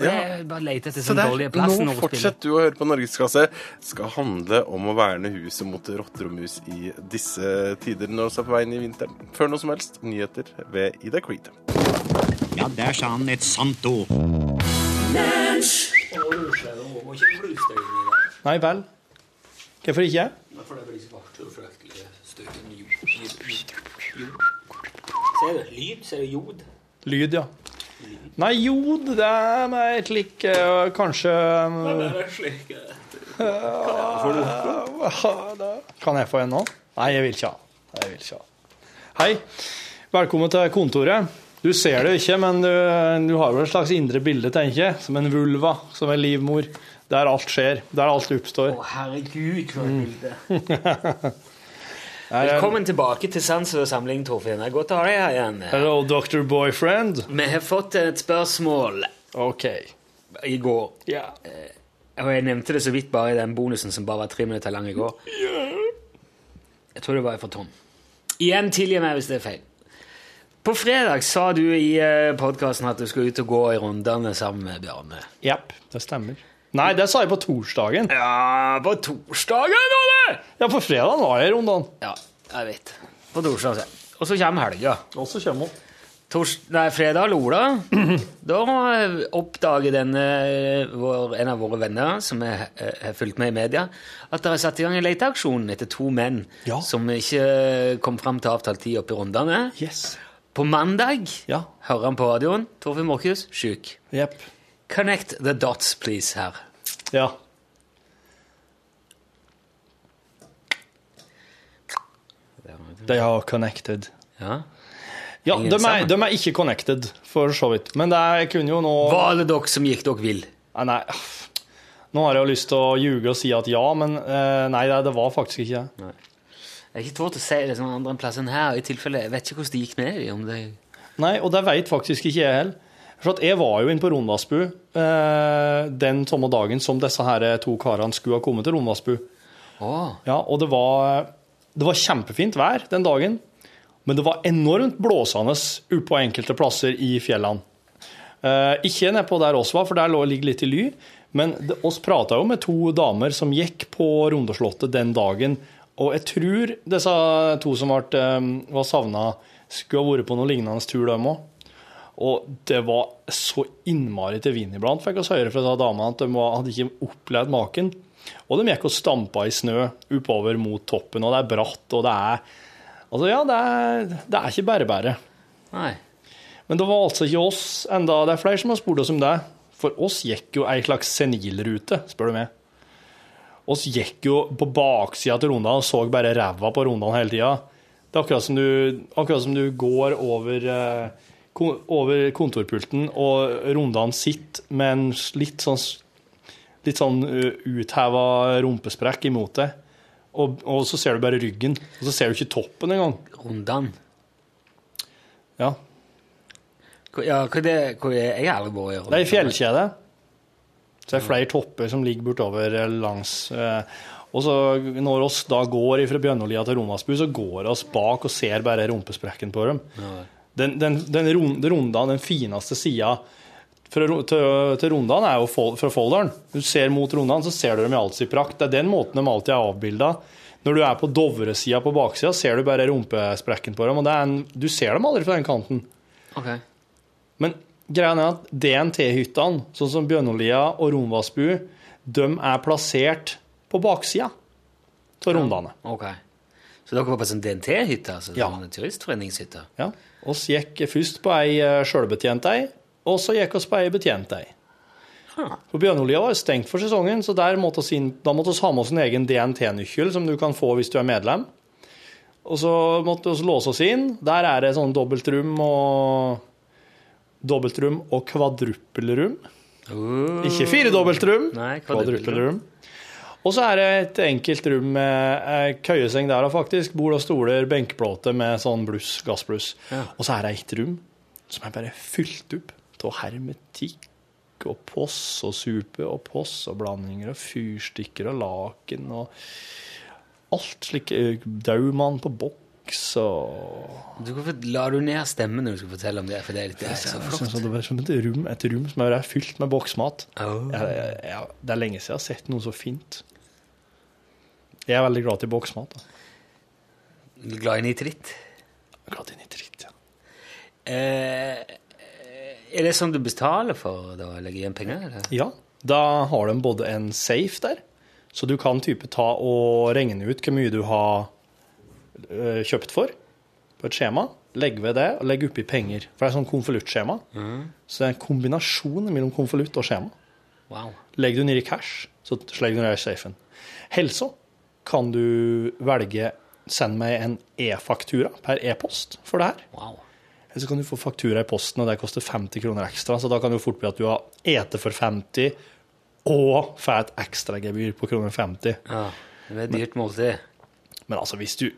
Jeg bare leter etter sånn dårlige plass nå fortsetter du å høre på Norgesklasse. Skal handle om å verne huset mot rotter og mus i disse tider når vi er på vei inn i vinteren. Før noe som helst, nyheter ved Ida Creed. Ja, der sa han et sant ord. Nei vel. Hvorfor ikke? Ser du? Lyd? Ser du jod? Lyd, ja. Nei, jod, det er med et lik eh, Kanskje Kan jeg få en nå? Nei, jeg vil ikke ha. Jeg vil ikke ha. Hei. Velkommen til kontoret. Du ser det ikke, men du, du har jo et slags indre bilde, tenker jeg. Som en vulva, som en livmor. Der alt skjer. Der alt oppstår. Å, herregud, for et bilde. Velkommen tilbake til Sans og samling, Torfinn. Det er godt å ha deg her igjen. Hello, Dr. Boyfriend. Vi har fått et spørsmål OK. i går. Ja. Og jeg nevnte det så vidt bare i den bonusen som bare var tre minutter lang i går. Jeg tror det var for Tom. Igjen tilgi meg hvis det er feil. På fredag sa du i podkasten at du skulle ut og gå i rundene sammen med Bjarne. Jepp, det stemmer. Nei, det sa jeg på torsdagen. Ja, på torsdagen, var det! Ja, på fredagen var jeg i Rondane. Ja, jeg vet. På torsdag. så. Og så kommer helga. Og så kommer hun. Tors nei, fredag Lola, da oppdager denne, vår, en av våre venner som er- eh, har fulgt med i media, at det er satt i gang en leteaksjon etter to menn Ja. som ikke kom fram til avtalt tid oppe i Rondane. Yes. På mandag Ja. hører han på radioen. Torfinn Morkhus, sjuk. Jepp. Connect the dots, please, her. Ja. They are connected. Ja. Ja, de er, de er ikke connected, for så vidt. Men det kunne jo nå Var det dere som gikk dere vill? Nei, nei. Nå har jeg jo lyst til å ljuge og si at ja, men eh, nei, det, var faktisk ikke det. Jeg har ikke tort å si det som andre enn her. i tilfelle, Jeg vet ikke hvordan det gikk med dem. Det... Nei, og det veit faktisk ikke jeg heller. For at jeg var jo inne på Rondasbu eh, den samme dagen som disse her to karene skulle ha kommet til Rondasbu. Åh, Ja, og det var, det var kjempefint vær den dagen, men det var enormt blåsende på enkelte plasser i fjellene. Eh, ikke nedpå der oss var, for der lå ligger litt i ly, men det, oss prata jo med to damer som gikk på Rondeslottet den dagen, og jeg tror disse to som ble, eh, var savna, skulle ha vært på noe lignende tur, dem òg. Og det var så innmari til vind iblant, fikk vi høre fra damene, at de hadde ikke opplevd maken. Og de gikk og stampa i snø oppover mot toppen, og det er bratt, og det er Altså, ja, det er, det er ikke bare bare. nei. Men det var altså ikke oss enda. Det er flere som har spurt oss om det. For oss gikk jo ei slags senilrute, spør du meg. oss gikk jo på baksida til Rondane og så bare ræva på Rondane hele tida. Det er akkurat som du, akkurat som du går over, eh, over kontorpulten, og rundene sitter med en litt sånn, litt sånn utheva rumpesprekk imot deg. Og, og så ser du bare ryggen, og så ser du ikke toppen engang. Rundene? Ja. Hva- Ja, hva er det, hva er det? Jeg har aldri vært i Det er ei fjellkjede. Så det er flere topper som ligger bortover eh, langs Og så når oss da går fra Bjørnolia til Romasbu, så går oss bak og ser bare rumpesprekken på dem. Den, den, den rund- den fineste sida til, til er jo fra folderen. Du ser mot Rondan, så ser du dem i all sin prakt. Det er den måten de alltid er avbilda. Når du er på Dovresida på baksida, ser du bare rumpesprekken på dem. Og det en, du ser dem aldri fra den kanten. Ok. Men greia er at DNT-hyttene, sånn som Bjørnolia og Romvassbu, de er plassert på baksida av rondane. Ok. Så dere var på sånn DNT-hytte? Altså, Ja. sånn turistforeningshytte? Ja. Oss gikk først på ei eh, sjølbetjent ei, og så gikk oss på ei betjent ei. For Bjørnolia var stengt for sesongen, så der måtte oss inn, da måtte vi ha med oss en egen DNT-nøkkel som du kan få hvis du er medlem. Og så måtte vi låse oss inn. Der er det sånn dobbeltrom og Dobbeltrom og kvadruppelrom. Uh, Ikke fire dobbeltrom, Nei, kvadruppelrom. Og så er det et enkelt rom med eh, køyeseng der, og faktisk. Bord og stoler, benkeplate med sånn bluss, gassbluss. Ja. Og så er det et rom som er bare fylt opp av hermetikk og poss og supe og poss og blandinger og fyrstikker og laken og alt slik. eh, Daumann på boks og Du, hvorfor la du ned stemmen når du skal fortelle om det? For det er, litt, det er så Jeg flott. synes det var som et rom, et rom som er fylt med boksmat. Oh. Jeg, jeg, jeg, det er lenge siden jeg har sett noe så fint. Jeg er veldig glad til boksmat. Da. Glad i nitritt? Glad i nitritt, ja. Eh, er det sånn du betaler for da, å legge igjen penger? Eller? ja. Da har de både en safe der, så du kan type ta og regne ut hvor mye du har øh, kjøpt for på et skjema. Legg ved det, og legg oppi penger. For det er sånn konvoluttskjema. Så det er en kombinasjon mellom konvolutt og skjema. Wow. Legger du ned i cash, så legger du ned i safen. Helsa kan du velge send meg en e-faktura per e-post for det her. wow. Eller så kan du få faktura i posten, og det koster 50 kroner ekstra. Så da kan det jo fort bli at du har ete for 50 og får et ekstragebyr på kroner 50. Ja, det er dyrt måltid. Men altså, hvis du,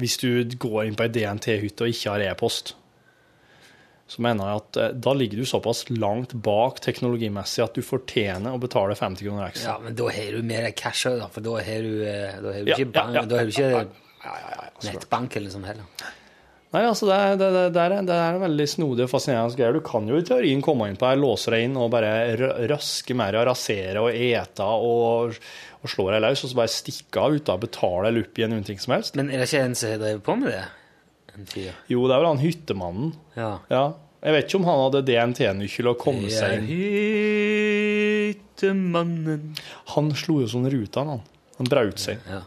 hvis du går inn på ei DNT-hytte og ikke har e-post, så mener jeg at eh, da ligger du såpass langt bak teknologimessig at du fortjener å betale 50 kroner ekstra. Ja, men da har du mer deg cash òg, da, for da har du, eh, da har du ikke, ikke, ja, ja, ja. Da har du ikke Ja, ja, ja, ja, nettbank eller sånn heller. Nei, altså det er, det, det, det, er, det er en veldig snodig og fascinerende greier. Du kan jo i teorien komme inn på her, låse deg inn og bare røske mer og rasere og ete og, og slå deg løs, og så bare stikke av uten å betale eller opp igjen noen ting som helst. Men er det ikke en som har drevet på med det? En? Jo, det er vel han hyttemannen. Ja. Ja. Jeg vet ikke om han hadde DNT-nøkkel og kom seg inn. Hyttemannen Han slo jo sånn ruta, han. Han braut seg. Ja.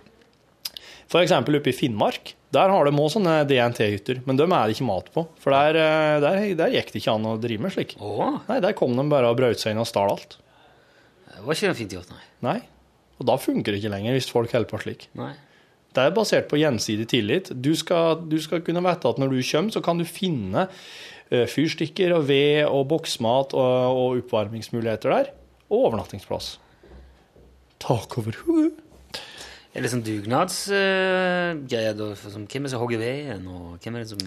For eksempel oppe i Finnmark. Der har de òg sånne DNT-hytter, men dem er det ikke mat på. For der, eh, der, der gikk det ikke an å drive med slik. Åh. Nei, der kom de bare og braut seg inn og stal alt. det var ikke fint gjort, nei. Nei. Og da funker det ikke lenger, hvis folk holder på slik. nei. Det er basert på gjensidig tillit. Du skal, du skal kunne vite at når du kommer, så kan du finne eh, fyrstikker og ved og boksmat og, og oppvarmingsmuligheter der. Og overnattingsplass. Tak over hodet. Er det sånn dugnadsgreier, for Hvem er det som hogger veden, og hvem er det som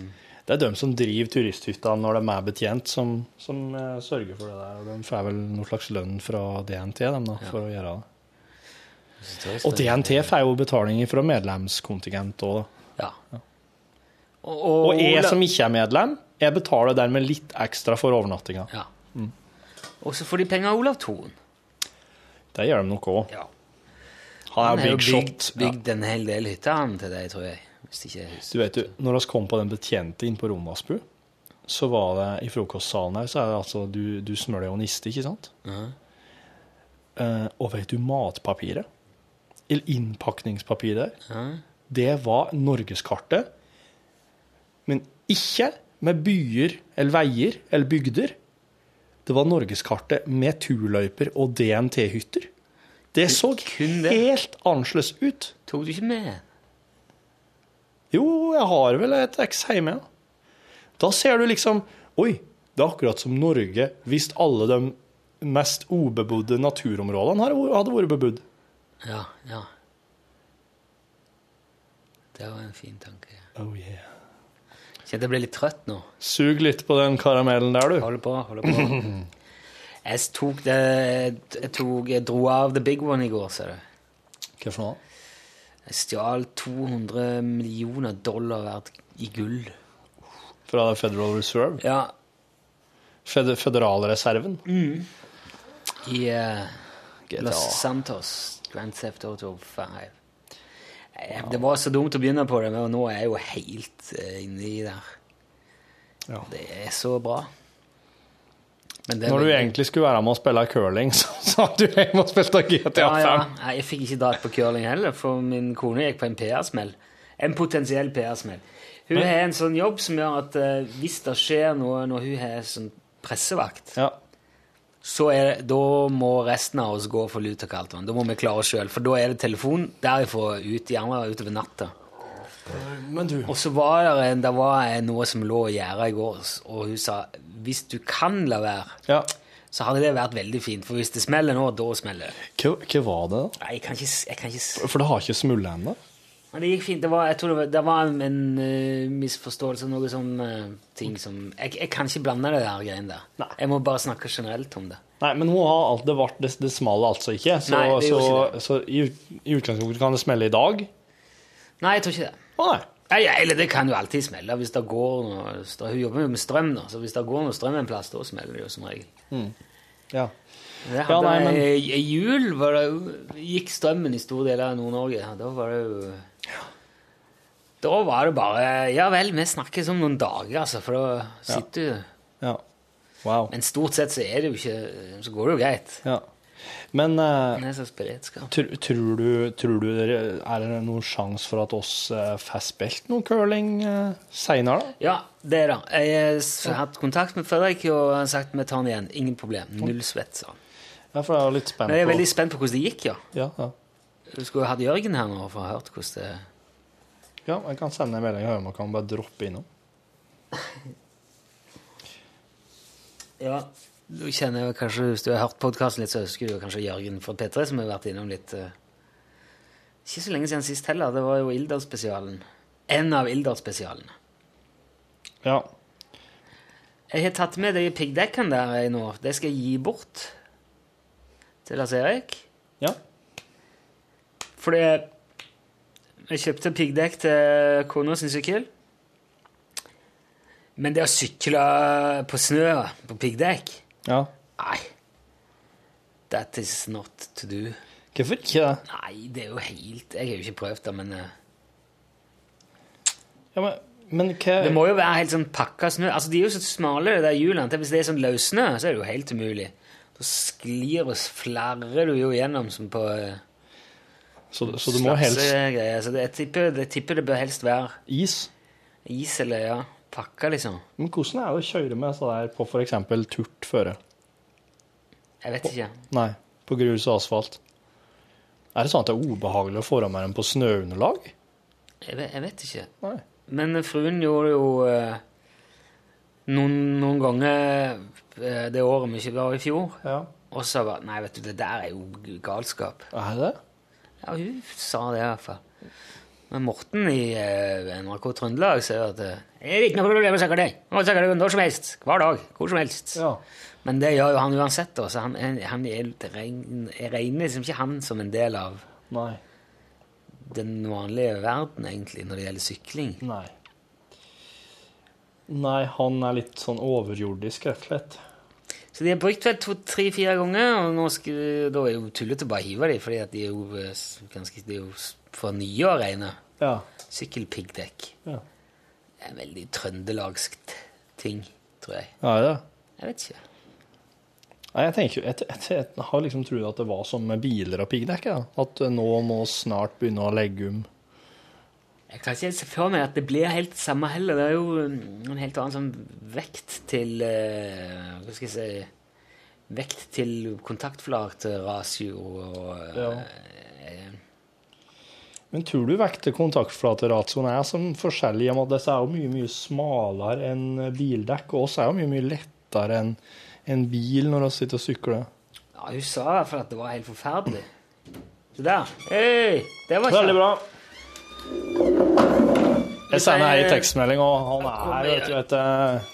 Det er de som driver turisthytta når de er betjent, som, som eh, sørger for det der. Og de får vel noe slags lønn fra DNT dem da, for å gjøre det. Og DNTF er jo betaling fra medlemskontingent òg. Ja. Og, Og jeg som ikke er medlem, jeg betaler dermed litt ekstra for overnattinga. Ja. Og så får de penger av Olav Thon. Det gjør de nok òg. Ja. Han har jo bygd, bygd en hel del hytter han til deg, tror jeg. Hvis ikke jeg. Du vet jo, når vi kom på den betjente inn på Romasbu, så var det i frokostsalen her, så er det altså du, du smører jo niste, ikke sant? Eh, og vet du matpapiret? Eller innpakningspapir der? Det var norgeskartet, men ikke med byer eller veier eller bygder. Det var norgeskartet med turløyper og DNT-hytter. Det så helt annerledes ut. Tok du ikke med? Jo, jeg har vel et X hjemme, ja. Da ser du liksom Oi, det er akkurat som Norge hvis alle de mest ubebodde naturområdene hadde vært bebodd. Ja, ja. Det var en fin tanke. Oh yeah. Kjente jeg ble litt trøtt nå. Sug litt på den karamellen der, du. Holder på, holder på. Jeg tok det Jeg tok Jeg dro av the big one i går, ser du. Hva for noe? Jeg stjal 200 millioner dollar verdt i gull. Fra Federal Reserve? Ja, Fed Federalreserven? i uh, Los Santos. Grand Theft Auto 5. Ja. Det var så dumt å begynne på det, men nå er jeg jo helt uh, inni der. Ja. Det er så bra. Men det Når du egentlig skulle være med og spille curling, så sa du jeg må spilte GTA 5. Ja, ja. Jeg fikk ikke dratt på curling heller, for min kone gikk på en PR-smell. En potensiell PR-smell. Hun har en sånn jobb som gjør at uh, hvis det skjer noe når hun har sånn pressevakt, Ja. Så er det, da må resten av oss gå for lut og kaldt vann. Da må vi klare oss sjøl, for da er det telefon derifra ut, gjerne utover natta. Men du Og så var det, en, det var noe som lå i gjerdet i går, og hun sa hvis du kan la være, ja. så hadde det vært veldig fint. For hvis det smeller nå, da smeller det. Hva, hva var det, da? Nei, jeg kan ikke, jeg kan ikke For det har ikke smullet ennå? Men det gikk fint. Det var, jeg tror det var, det var en, en uh, misforståelse, noe sånn uh, ting som jeg, jeg kan ikke blande det der greiene der. Nei. Jeg må bare snakke generelt om det. Nei, men hun har alt, det, vart, det, det small altså ikke. Så, Nei, det så, det. så i, i utgangspunktet kan det smelle i dag? Nei, jeg tror ikke det. Å nei. Ja, eller det kan jo alltid smelle hvis det går noe. Hun jobber jo med strøm, nå, så hvis det går noe strøm en plass, da smeller det jo som regel. Ja. Det Ja, nei, men- I jul var det, gikk strømmen i store deler av Nord-Norge. Da var det jo Da var det bare Ja vel, vi snakkes om noen dager, altså, for da sitter du ja. Wow. Men stort sett så er det jo ikke Så går det jo greit. Ja. Men uh, tr tror, du, tror du er det noen sjanse for at oss uh, får spilt noe curling uh, seinere, da? Ja, det er det. Jeg har hatt kontakt med Fredrik og han har sagt vi tar den igjen. Ingen problem. Null svett, sa han. Ja, for jeg er litt spent Men jeg er veldig spent på hvordan det gikk, ja. ja, ja. Du skulle hatt Jørgen her nå for å ha hørt hvordan det ja, jeg kan sende en melding og høre om han kan bare droppe innom. Ja. Du kjenner jo kanskje, Hvis du har hørt podkasten litt, så husker du kanskje Jørgen fra P3 som har vært innom litt uh, Ikke så lenge siden sist heller. Det var jo Ildar-spesialen. En av Ildar-spesialene. Ja. Jeg har tatt med de piggdekkene der jeg nå. De skal jeg gi bort til Lars Erik. ja. Fordi jeg kjøpte piggdekk til kona sin sykkel. Men det å sykle på snø på piggdekk ja. Nei. That is not to do. Hvorfor ikke det? Nei, det er jo helt Jeg har jo ikke prøvd det, men eh, Ja, men, men hva Det må jo være helt sånn pakka snø. Altså, De er jo så smale, de der hjulene. Hvis det er sånn løssnø, så er det jo helt umulig. Da sklir og flarrer du jo gjennom som på eh, Så, så du må helst greier. Så det, jeg, tipper, jeg tipper det bør helst være is. is eller ja, pakka, liksom. Men hvordan er det å kjøre med så der på f.eks. turt føre? Jeg vet ikke. Nei, på grus og asfalt. Er det sånn at det er ubehagelig å få med dem på snøunderlag? Jeg vet, jeg vet ikke. Nei. Men fruen gjorde jo eh, noen, noen ganger eh, det året vi ikke var i fjor. Ja. Og så var Nei, vet du, det der er jo galskap. Er det? Ja, hun sa det i hvert fall. Men Morten i eh, NRK Trøndelag sier at eh, det er ikke noe problem å sjekke det. Må sjekke deg når som helst. Hver dag. Hvor som helst. Ja. Men det gjør jo han uansett. da, så han, han er, jeg regner liksom ikke han som en del av Nei. den vanlige verden, egentlig, når det gjelder sykling. Nei. Nei, han er litt sånn overjordisk, rett og slett. Så de har brukt vel to-tre-fire ganger, og nå skal, da er det jo tullete å bare hive dem, at de er jo eh, ganske de er jo for nye å regne. Ja. Sykkelpiggdekk. Ja. Det er en veldig trøndelagsk ting, tror jeg. Ja, det? Jeg vet ikke. Nei, jeg tenker, jeg, jeg, jeg har liksom trodd at det var som med biler og piggdekk. Ja. At eh, nå må snart begynne å legge om. Jeg kan ikke se for meg at det blir helt samme heller. Det er jo en helt annen sånn vekt til eh, Hva skal jeg si vekt til kontaktflateratio og Ja. eh, Men tror du vekter kontaktflateratioen er som forskjellig? om at disse er jo mye mye smalere enn bildekk, og oss er jo mye mye lettere enn en bil når vi sitter og sykler. Ja, hun sa i hvert fall at det var helt forferdelig. Se der. Hey, Det var Veldig bra. Jeg sender ei tekstmelding, og han er vet du, Vet, uh...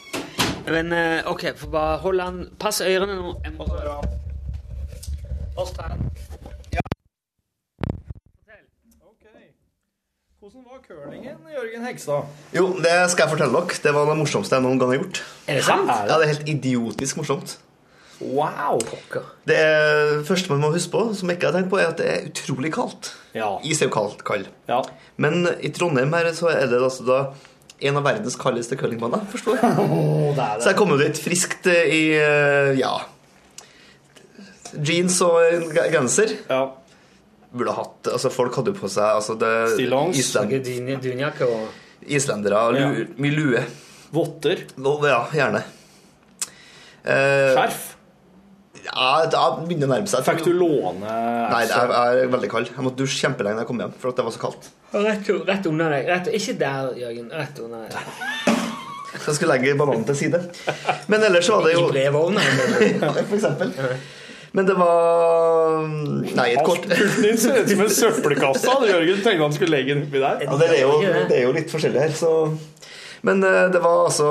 Men uh, OK, får bare hold han Pass ørene nå. Jeg må Pass tegn. Hvordan var curlingen, Jørgen Hegstad? Jo, det skal jeg fortelle dere. Det var det morsomste jeg noen gang har gjort. Er det sant? Ja, det er helt idiotisk morsomt. Wow! Det er, første man må huske på, som jeg ikke har tenkt på, er at det er utrolig kaldt. Ja. Is er jo kaldt, kald. Ja. Men i Trondheim her så er det altså da en av verdens kaldeste curlingbaner, forstår jeg. det er Så jeg kom jo dit friskt i eh, ja jeans og en genser. Ja. Burde hatt Altså, folk hadde jo på seg altså det, Stillongs. Island, dunjakke og Islendere, lu, Ja. mye lue. Votter. Ja, gjerne. Eh, Skjerf. Ja, da begynner å nærme seg. Fikk du låne Nei, jeg, jeg er veldig kald. Jeg måtte dusje kjempelenge da jeg kom hjem, for at det var så kaldt. Rett, rett under deg. Rett, ikke der, Jørgen. Rett under deg. Så jeg skulle legge bananen til side. Men ellers var det I jo brevovnen. Ja, for eksempel. Men det var Nei, et kort Pulten din ser ut som en søppelkasse. Jørgen tenkte han skulle legge den oppi der. ja, det, er jo, det er jo litt forskjellig her, så Men eh, det var altså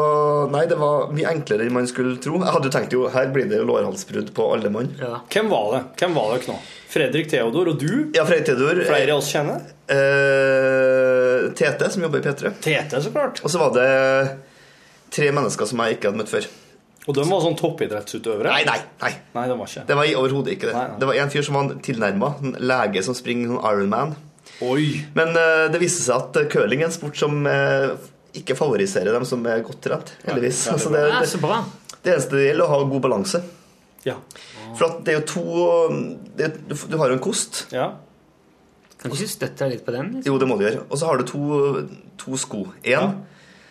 Nei, det var mye enklere enn man skulle tro. Jeg hadde jo tenkt jo her blir det jo lårhalsbrudd på alle mann. Ja. Hvem var det? Hvem var dere nå? Fredrik Theodor og du? Ja, Fredrik Theodor. Flere av oss kjenner? Eh, Tete, som jobber i P3. Tete, så klart. Og så var det tre mennesker som jeg ikke hadde møtt før. Og de var sånn toppidrettsutøvere? Nei, nei, nei. Nei, de var ikke. Det var i- overhodet ikke det. Nei, nei. Det var en fyr som var tilnærma. En lege som springer sånn Ironman. Oi! Men uh, det viste seg at eh, curling er en sport som eh, ikke favorisere dem som er godt trent. Heldigvis. veldig altså, det, det, det eneste det gjelder, er å ha god balanse. Ja. For at det er jo to det, du, du har jo en kost. ja. Kan du ikke støtte deg litt på den? Liksom? Jo, det må du gjøre. Og så har du to, to sko. En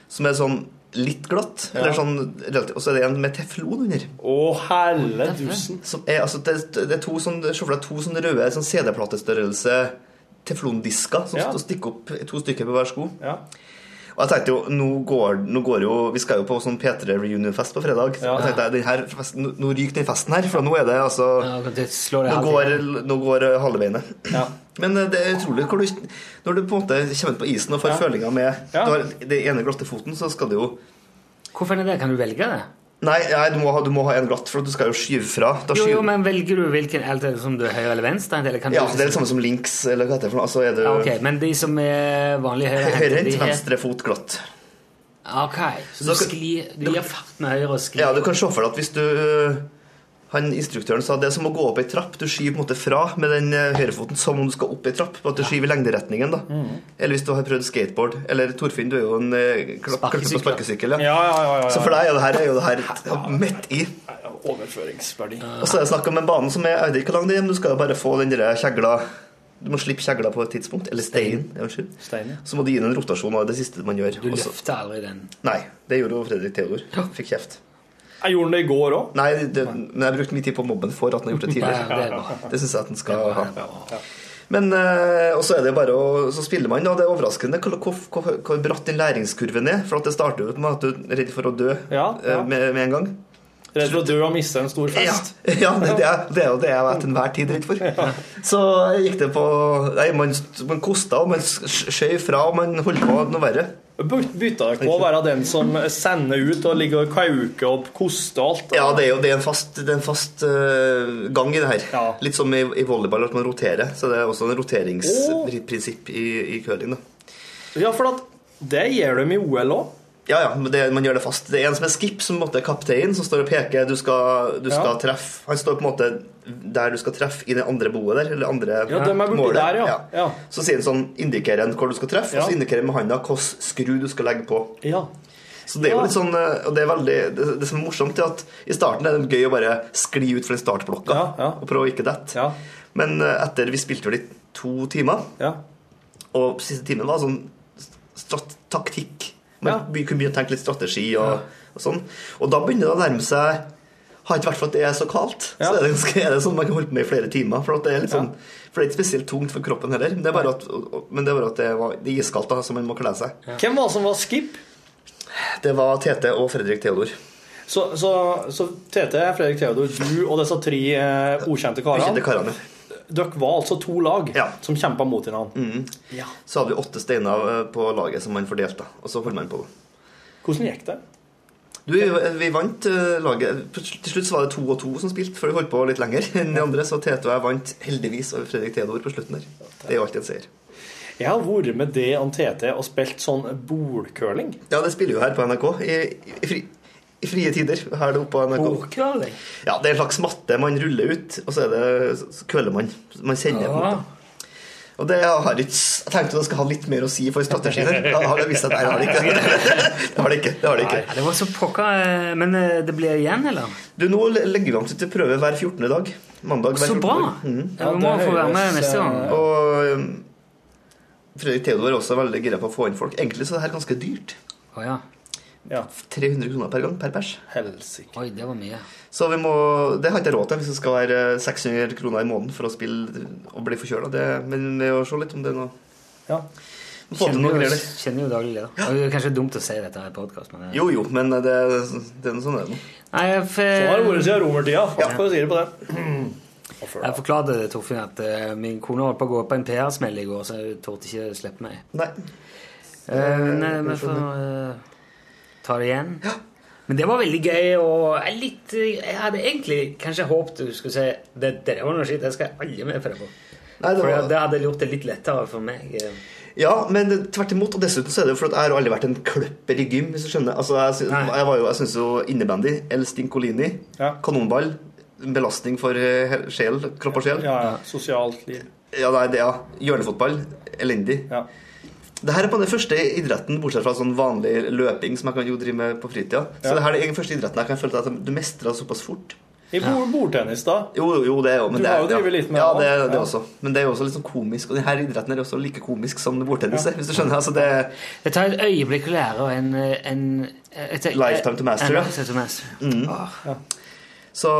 som er sånn litt glatt, eller sånn relativt, og så er det en med teflon under. Å, helle dusen. Er, altså, det, det er to sånn, Se for deg to sånne røde sånn CD-platestørrelse teflondisker som Ja. stikker opp to stykker på hver sko. Ja. Og jeg tenkte jo, nå går, nå går jo Vi skal jo på sånn P3 reunion-fest på fredag. Ja. Jeg tenkte, den her festen, nå, ryker den festen her, for nå er det altså Ja, det Nå går, nå går halve veiene. Ja. Men eh, det er utrolig du, når du på en måte kommer ut på isen og får Ja. følinga med Ja. Du har det ene glatte foten, så skal du jo Hvorfor er det det? Kan du velge det? Nei, nei du, må ha, du må ha en glatt, for du skal jo skyve fra. Da Jo, jo, men velger du hvilken Alt er det som du er høyre eller venstre? Eller kan ja, du, det er det samme som links, eller hva heter det for noe. Altså du Ja, okay. Men de som er vanlig høyre høyrehendt, er- venstre fot glatt. Ok, så du, Så- sklir, du gir fart med høyre og sklir Ja, du kan se for deg at hvis du han Instruktøren sa det er som å gå opp ei trapp. Du skyver på en måte fra med den eh, høyrefoten som om du skal opp ei trapp. At du skyver i lengderetningen. da Eller hvis du har prøvd skateboard. Eller Torfinn, du er jo en eh, klapp på Sparkesykkel. sparkesykkel. Ja, ja, ja. Så for deg er det her, er jo det her midt i. Overføringsverdi. Og så er det snakk om en bane som er jeg vet ikke hvor lang det er, men du skal jo bare få den der kjegla Du må slippe kjegla på et tidspunkt. Eller steinen. Unnskyld. Stein, ja. Så må du gi den en rotasjon, og det siste man gjør. Du løfter aldri den. Nei, det gjorde jo Fredrik Theodor. Fikk kjeft. Jeg gjorde den i går òg. Nei, det, men jeg brukte mye tid på mobben for at den har gjort det tidligere. tidligere. det. Det syns jeg at den skal ha. Men eh, og så er det bare å Så spiller man, da. Det er overraskende hvor, hvor, hvor, hvor bratt den læringskurven er. For at det starter jo med at du er redd for å dø Ja, ja. eh, med, med en gang. Redd for å dø og miste en stor fest. ja det, det, er, det er jo det jeg er til enhver tid redd for. Så gikk det på Nei, man, man kosta, og man skjøv fra, og man holdt på noe verre. By- Bytta dere på å være den som sender ut og ligger og kauker og koster og alt? Ja, det er jo det er en fast, er en fast uh, gang i det her. Ja. Litt som i, i volleyball, at man roterer. Så det er også en roteringsprinsipp i, i curling. da. Ja, for at det gjør de i OL òg. Ja, ja, men det, man gjør det fast. Det er en som er skip, som er kaptein, som står og peker. Du skal, du skal Ja. treffe Han står på en måte der du skal treffe i det andre boet der. Eller andre Ja, de er målet. der, ja. Ja. Så sier han sånn, indikerer han hvor du skal treffe, og så indikerer han med handa hvilken skru du skal legge på. Ja. Så det er jo litt sånn, eh, og det er veldig Det, det som er morsomt, er at i starten er det gøy å bare skli ut fra den startblokka Ja, ja. og prøve å ikke dette. Ja. Men eh, etter vi spilte vel i to timer, ja. og siste timen var sånn taktikk. Man Ja. kunne begynne å tenke litt strategi og, og sånn. Og da begynner det å nærme seg har ikke vært for at det er så kaldt. Ja. Så er det, er det sånn man kan holde på med i flere timer. For, det sånn, for det er ikke spesielt tungt for kroppen heller. Men det er bare at, men det, er bare at det, var, det er iskaldt, da, så man må kle seg. Hvem var det som var skip? Det var Tete og Fredrik Theodor. Så, så, så Tete, Fredrik Theodor, du og disse tre eh, ukjente karene. Dere var altså to lag Ja. som kjempa mot hverandre. Ja. Så hadde vi åtte steiner eh, på laget som man fordelte, og så holdt man på. Hvordan gikk det? Du, vi, vi vant eh, laget Til slutt så var det to og to som spilte, for vi holdt på litt lenger enn de andre. Så Tete og jeg vant heldigvis over Fredrik Theodor på slutten der. Det er jo alltid en seier. Jeg har vært med det om TT og spilt sånn bolcurling. Ja, det spiller jo her på NRK i, i, fri, i frie tider. Her det oppe på NRK. Bordcurling? Ja, Det er en slags matte man ruller ut, og så er det så man. Man sender på den ut. Og det har ikke Jeg tenkte jeg skal ha litt mer å si for strategien. her. Da har det vist seg at jeg har det ikke. Det har det ikke. Det har det ikke. Nei, det var så pokker eh, Men eh, det blir igjen, eller? Du, Nå legger vi an til prøve hver 14. dag. Mandag hver Så bra! dag. Mhm. Ja, vi må få være med neste gang. eh, Og um, Fredrik Theodor er også veldig gira på å få inn folk. Egentlig så er det her ganske dyrt. Å ja. Ja, 300 kroner per gang per pers. helsike. Oi, det var mye. Så vi må, det har ikke jeg råd til hvis det skal være 600 kroner i måneden for å spille og bli forkjøla. Men vi må se litt om det nå. Ja. Kjenner jo, kjenner jo daglig leder. Det er kanskje dumt å si dette i podkast, men eh, Jo, jo, men det, det er noe sånn er det nå. Nei, jeg, f- Sånn har det vært siden romertida, for å si det på det. Jeg da. forklarte det, Torfinn, at uh, min kone holdt på å gå på en PR-smell i går, så jeg torde ikke slippe meg. Nei. Uh, nei, men for, eh, ta det igjen. Men det var veldig gøy, og jeg, litt, jeg hadde egentlig kanskje håpet du skulle si det, det var noe skitt, det skal jeg aldri med prøve på. Nei, det For det hadde gjort det litt lettere for meg. eh. ja, men tvert imot. Og dessuten så er det jo for at jeg har aldri vært en kløpper i gym, hvis du skjønner. Altså, jeg, Nei. jeg, var jo, jeg syns jo innebandy, El Stincolini, Ja. kanonball, belastning for eh, sjel, kropp og sjel. Ja, ja. Sosialt liv. Ja, nei, det, ja. Hjørnefotball, elendig. Ja. Det her er på den første idretten, bortsett fra sånn vanlig løping, som jeg kan jo drive med på fritida. Så Ja. det her er den første idretten jeg kan føle at du mestrer såpass fort. I bord, bordtennis, da? Jo, jo, det er jo men Du det har jo drevet litt med ja, det, det, det Ja. også. Men det er jo også litt sånn komisk. Og denne idretten er også like komisk som bordtennis, ja. hvis du skjønner. Altså, det, Det tar et øyeblikk å lære og en, en et, Lifetime to master, En ja. lifetime to master. Så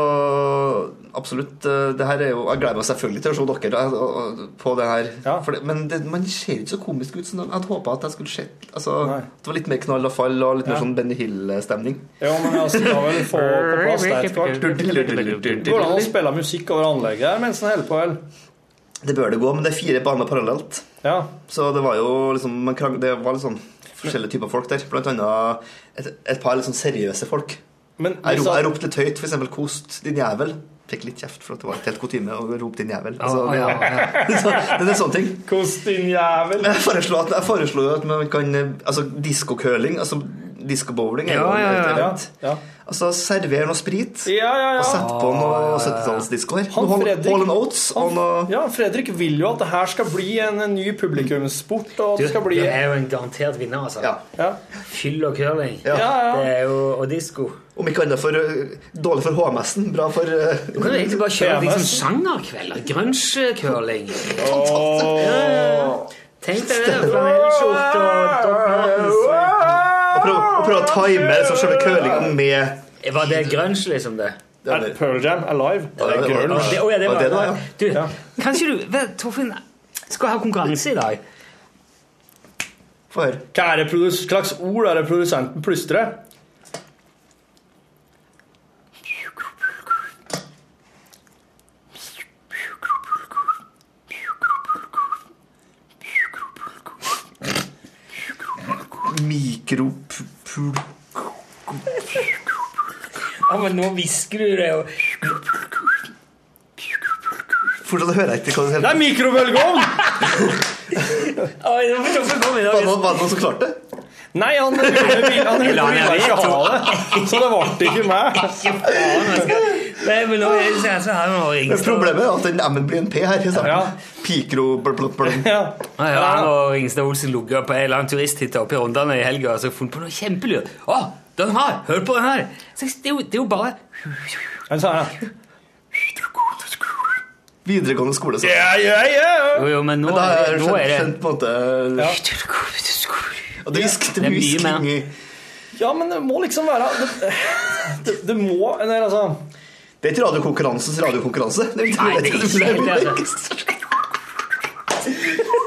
absolutt. eh, Det her er jo Jeg gleder meg selvfølgelig til å se dere eh, på det her. Ja. For det, men det, man ser ikke så komisk ut som jeg hadde håpa at jeg skulle sett. Altså, det var litt mer knall og fall og litt mer Ja. sånn Benny Hill-stemning. Ja, men jeg skal vel få på plass det etter hvert. Går det an å spille musikk over anlegget her mens en holder på, eller? Det bør det gå, men det er fire baner parallelt. Ja. Så det var jo liksom man krang, Det var litt sånn forskjellige typer folk der. Blant annet et, et par litt sånn seriøse folk. Men Jeg, hvis ro, jeg ropte litt høyt, f.eks. 'kost, din jævel'. Fikk litt kjeft for at det var et helt kutyme å rope din jævel. Altså, Å, ja, ja. så, det er sånne ting. Kost din jævel. Jeg foreslo, at, jeg foreslo at man kan eh, Altså diskokøling, altså diskobowling, Ja, ja, ja. Ja. Altså server noe sprit. Ja, ja, Og ja. sett på noe 70-tallsdisko her. Han Noe Fredrik- Hall and Oates og noe Ja, Fredrik vil jo at det her skal bli en, en ny publikumssport, og Du, det skal bli du er jo en garantert vinner, altså. Ja. Ja, Fyll og curling. Ja. ja. ja. Det er jo, og disko. Om ikke annet for øh, dårlig for HMS-en, bra for uh, Du kan jo egentlig bare kjøre liksom sjangerkvelder. Grunge-curling. Oh. Tenk deg det. Flanellskjorte og Martens. Og prøve, å time så selve curlinga med Var det grunge, liksom, det? det Er Pearl Jam Alive? Det er Ja, det var- grunge. Det, å, ja, det Var var det da. Du, Ja. kanskje du Torfinn skal ha konkurranse i dag? Få høre. Hva er det produs slags ord er det produsenten plystrer? Mikropul... Ja, men nå hvisker du det, og Fortsatt hører jeg ikke hva du sier. Det er mikrobølgeovn! Var det noen, som klarte det? Nei, han ville ikke ha det, så det ble ikke meg. Nei, men nå er det sånn så her nå Men Ringstad. problemet er at den M-en blir en P her i Ja. Pikro... bl- bl- bl- Ja. Ja, og Ringstad Olsen logga på en lang turisthytte oppe i Rondane i helga og så funnet på noe kjempelurt. Å, den her! Hør på den her! Så Det er jo, det er jo bare Han sa ja. Videregående skole, så. Ja, ja, ja. Jo, jo, men nå, Men er, nå skjønt, er det skjønt på en måte Ja. Og det hviskte Det er mye mer. Ja, men det må liksom være Det, det, det må eller, altså, Det er ikke radiokonkurransens radiokonkurranse. Det er ikke, Nei, det er ikke det.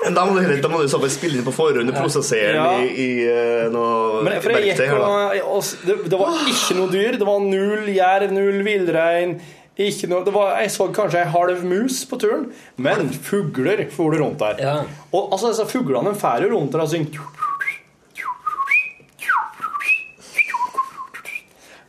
Men da må du, da må du så fall spille inn på forhånd og prosessere Ja. i, i eh, noe Men for jeg gikk her, da. og, og det, det var ikke noe dyr. Det var null jerv, null villrein. Ikke noe, det var, jeg så kanskje ei halv mus på turen, men fugler for du rundt der. Ja. Og altså, disse fuglene de fer jo rundt der og synger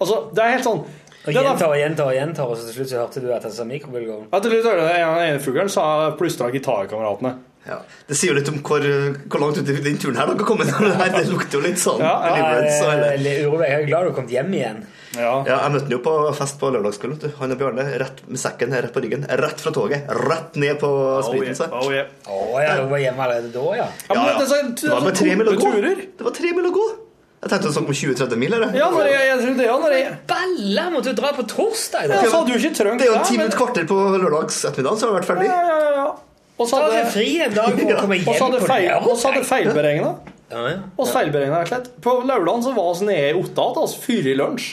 Altså, det er helt sånn Og gjentar og gjentar og gjentar, og så til slutt så hørte du at han sa mikrobølgeovn. Ja, til slutt hørte jeg den ene fuglen sa plystra gitarkameratene. Ja. Det sier jo litt om hvor, hvor langt ut i den turen her dere har kommet. Det, lukter jo litt sånn Ja, ja, hele- Veldig. Jeg er glad du har kommet hjem igjen. Ja. Ja, jeg møtte han jo på fest på lørdagskvelden. Han og Bjarne rett med sekken rett på ryggen. Rett fra toget. Rett ned på Oh, spriten. yeah. Oh, yeah. oh, ja, du var hjemme allerede da, ja. Ja, men Ja, ja. det er så- Det var tre mil å gå. Det var tre mil å gå. Jeg tenkte sånn på om 20-30 mil. Eller? Ja, når jeg, jeg trodde det, ja, når jeg, Balla! Måtte du dra på torsdag? ja, da? så hadde du ikke trengt Det er jo det, ti minutter kvarter på lørdags ettermiddag, så har det vært ferdig. Ja, ja, ja, ja. Og så hadde, fri en dag for å komme og så hadde, feil, hadde feilberegna. Ja, ja. Og så feilberegna rett og slett. På lørdagen så var vi nede i Otta igjen, altså, før i lunsj.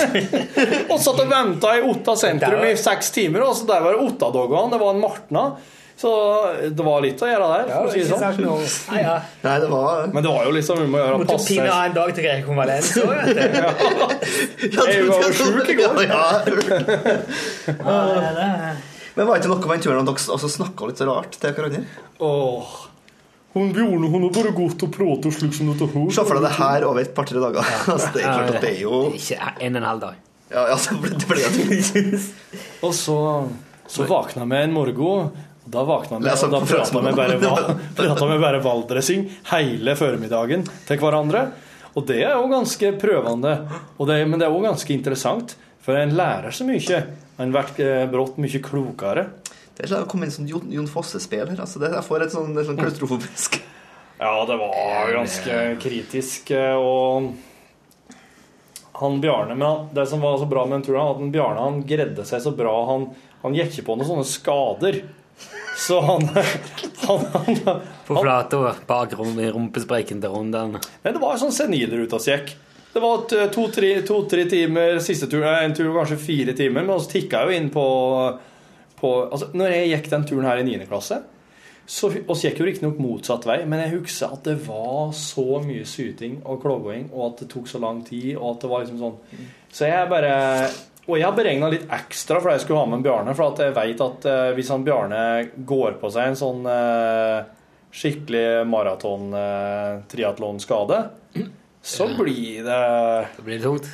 og satt og venta i Otta sentrum i seks timer, og så der var det Otta-doggene. Det var en Martna. Så det var litt å gjøre der, Ja, for å si det sånn. noe. Ja, ja. Nei, det var Men det var jo liksom vi må gjøre Måtte passe av en dag til rekonvalens òg, vet du. ja, Jeg var jo sjuk i går. Ja, ja. Men var det ikke noe med den turen at dere også snakka litt rart til hverandre? Åh. Hun Bjørne hun har bare gått og pratet slik som dette her. Se for deg det her over et par-tre dager. Altså, det er klart at det er jo Ikke en og en halv dag. Ja, ja, så ble det ble det Og så, så våkna vi en morgen, og da våkna vi, og da prata vi bare, pratet bare valdresing hele formiddagen til hverandre. Og det er jo ganske prøvende, og det, men det er jo ganske interessant, for en lærer så mye. En blir eh, brått mye klokere. Det er ikke det komme inn som Jon, Jon Fosse-spiller. Altså, det, jeg får et sånn, sånn klaustrofobisk Ja, det var ganske kritisk, eh, og han Bjarne Men det som var så bra med den turen, at han Bjarne han gredde seg så bra. Han, han gikk ikke på noen sånne skader. Så han, han, han, På flata bak rumpespreken til Rondane. Nei, det var sånn senilruta som gikk. Det var to-tre to, timer siste tur, en tur kanskje fire timer, men så tikka jeg jo inn på, på altså, Når jeg gikk den turen her i 9. klasse, så oss gikk jo riktignok motsatt vei, men jeg husker at det var så mye syting og klaging, og at det tok så lang tid, og at det var liksom sånn Så jeg bare Og jeg har beregna litt ekstra for jeg skulle ha med Bjarne, for at jeg vet at eh, hvis han Bjarne går på seg en sånn eh, skikkelig maraton-triatlonskade, så blir det Det blir tungt.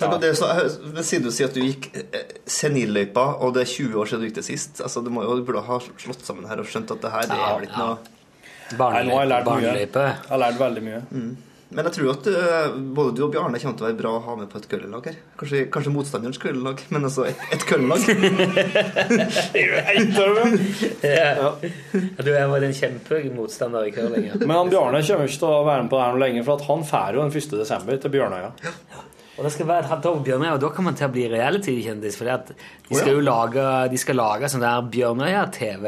Ja. det, så, men Siden du sier at du gikk eh, senilløypa, og det er 20 år siden du gikk det sist altså, Du må jo du burde ha slått sammen her og skjønt at det her det er vel ikke Ja, noe. Barneløype. Jeg har lært veldig mye. Men jeg tror at uh, både du og Bjarne kommer til å være bra å ha med på et curlinglag her. Kanskje, kanskje motstanderens curlinglag, men altså et, et curlinglag. Ja. Du jeg var en kjempemotstander i curling. Ja. Men han Bjarne kommer ikke til å være med på det her noe lenger, for at han drar jo den 1. desember til Bjørnøya. Og det skal være et halvt år på Bjørnøya, og da kan man til å bli reality-kjendis. For de skal jo lage, de skal lage sånn der Bjørnøya-TV.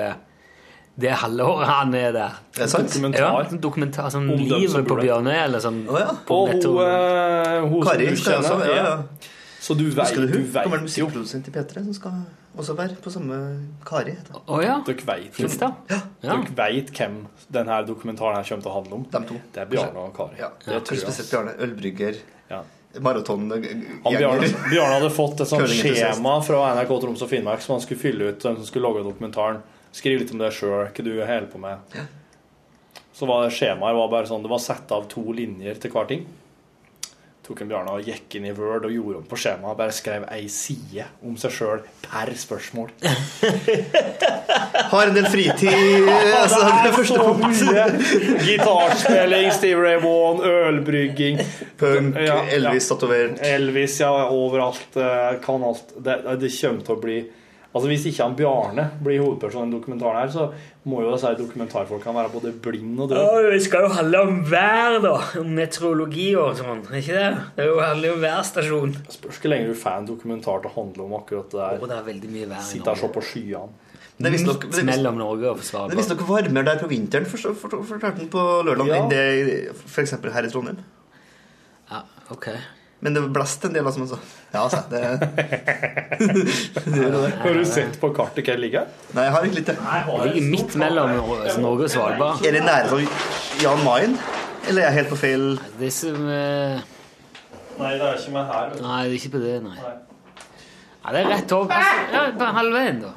Det halvåret han er der. Det er sant? Dokumentar. Ja, dokumentar, sånn Om dem som livet på bor der. Eller sånn. Å ja. på Og hun, nettopp- eh, hun som Kari du skal også kjenner. ja, Ja. Så du vet, Husker du du hun? Det vet jo musikkprodusent i P3 som skal også være på samme Kari. heter hun. Å ja. Dere vet Fins det? Ja. Dere vet hvem denne dokumentaren her kommer til å handle om. De to. Det er Bjarne og Kari. Ja. Det tror jeg. Spesielt Bjarne. Ølbrygger, Ja. maraton Han Bjarne, Bjarne hadde fått et sånt Curlingentusiast. skjema fra NRK Troms og Finnmark som han skulle fylle ut, den som skulle lage dokumentaren. Skrive litt om deg sjøl, hva du holder på med. Så var det skjemaet var bare sånn, det var satt av to linjer til hver ting. Tok en Bjarne og gikk inn i Word og gjorde om på skjemaet bare skrev ei side om seg sjøl per spørsmål. Har en del fritid. altså, det er første punkt. Gitarspilling, Steve Ray Vaughan, ølbrygging Punk, Ja, ja. Elvis tatovert. Elvis, ja, overalt. eh, Kan alt. Det, det kommer til å bli Altså Hvis ikke han Bjarne blir hovedpersonen i dokumentaren, her, så må jo disse dokumentarfolkene være både blind og død. Å, det skal jo handle om vær, da. Om meteorologi og sånn. Ikke det? Det er jo handler om værstasjon. Spørs hvor lenge du får en dokumentar til å handle om akkurat det Å, Oh, det er veldig mye vær i Sitte og se Norge. på skyene. Det er visstnok Midt mellom Norge og det er visstnok varmere der på vinteren, for forstår- fortalte han på lørdag, Ja. enn det f.eks. her i Trondheim. Ja, ok. Men det blåste en del, altså. så- Ja, altså. Det, det gjør det. Har du sett på kartet hvor det ligger? Nei, jeg har ikke litt det. Det ligger midt mellom Norge og Svalbard. Er det nære som Jan Mayen? Eller er jeg helt på feil Det som eh, Nei, det er ikke med her. vet du. Nei, det er ikke på det, nei. Ja, det er rett over. Ja, på halvveien, da.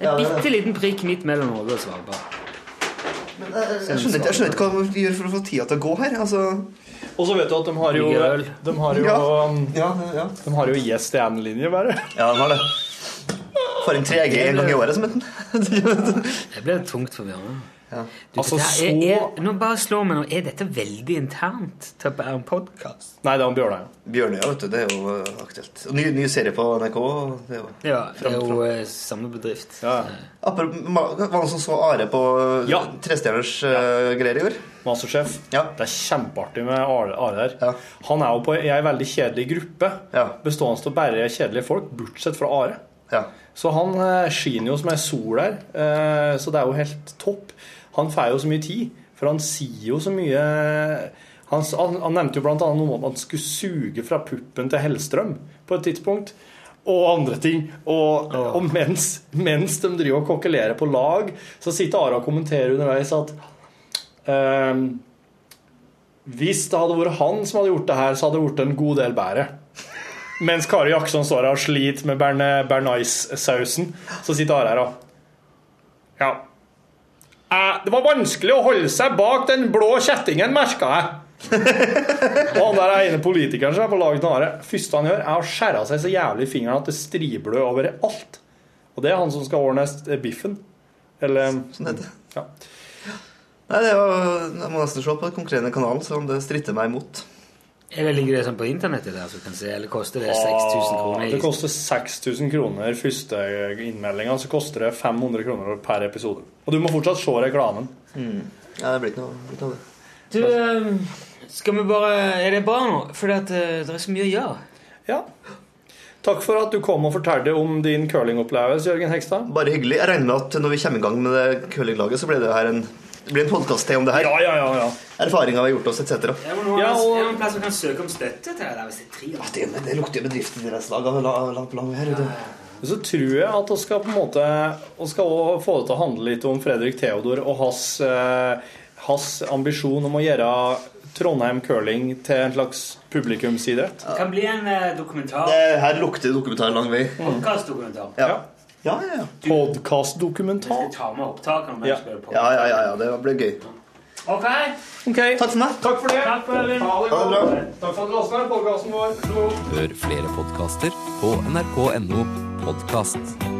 En Ja, det er bitte liten prikk midt mellom Norge og Svalbard. Men jeg, jeg, skjønner ikke, jeg skjønner ikke hva vi gjør for å få tida til å gå her. Altså Og så vet du at de har jo, de har jo, Ja. um, Ja, ja. de har jo gjest i en linje, bare. ja de har det. Får en 3G en gang i året, som heter den. Det ble tungt for Bjørnar. Ja. Du, Altså, dette er, er, nå bare slå meg nå. Er dette veldig internt til å være en podkast? Nei, det er om Bjørnøya. Bjørnøya, vet du. Det er jo eh, aktuelt. Og Ny, ny serie på NRK. Det er jo Ja, det er jo eh, samme bedrift. Ja. Apropos, Var det noen som så Are på eh, Ja. trestjerners uh, greier i går? Masterchef. Ja. Det er kjempeartig med Are Are her. Ja. Han er jo på ei veldig kjedelig gruppe, Ja. bestående av bare kjedelige folk, bortsett fra Are. Ja. Så han eh, skinner jo som ei sol der, eh, så det er jo helt topp. Han får jo så mye tid, for han sier jo så mye Han, han, han nevnte jo annet noe om at han skulle suge fra puppen til Hellstrøm på et tidspunkt. Og andre ting. Og, og mens, mens de driver og kokkelerer på lag, så sitter Ara og kommenterer underveis at ehm, Hvis det hadde vært han som hadde gjort det her, så hadde det blitt en god del bedre. Mens Kari Jackson står her og sliter med bearnés-sausen, så sitter Are her og Ja. Eh, det var vanskelig å holde seg bak den blå kjettingen, merka jeg. og han der ene politikeren som er på lag med Are, første han gjør, er å skjære seg så jævlig i fingeren at det striblør over alt. Og det er han som skal ordne eh, biffen. Eller Sånn heter det. ja. Nei, det var, Jeg må nesten se på den konkrete kanalen, selv om det stritter meg imot. Eller ligger det sånn på internettet der, så kan se, eller koster det 6000 kroner? Ja, Det koster 6000 kroner første innmeldinga, så koster det 500 kroner per episode. Og du må fortsatt se reklamen. Ja, det blir ikke noe, av det. Du, eh, skal vi bare Er det bra nå? For det er så mye å gjøre. Ja. Takk for at du kom og fortalte om din curlingopplevelse, Jørgen Hekstad. Bare hyggelig. Jeg regner med at når vi kommer i gang med det curlinglaget, så blir det her en det blir en podkast til om det her. Ja, ja, ja. ja. Erfaringer vi har gjort oss, etc. Er Ja, og- er det noen plass vi kan søke om støtte til det der hvis det er tre år? Det, det lukter jo bedriftsidrettslag av la- langt på lang her. Så tror jeg at vi skal på en måte Vi skal også få det til å handle litt om Fredrik Theodor og hans, eh, hans ambisjon om å gjøre Trondheim curling til en slags publikumsidrett. Det kan bli en eh, dokumentar. Det her lukter dokumentar lang vei. Podkastdokumentar. Ja. Ja, ja, ja. Podkastdokumentar. Jeg ta med opptakene Ja. Ja, ja, ja, ja, det blir gøy. Ok. okay. Takk for meg. takk for det. Takk for det. Takk for at du lasta ned podkasten vår. Hør flere podkaster på nrk.no podkast.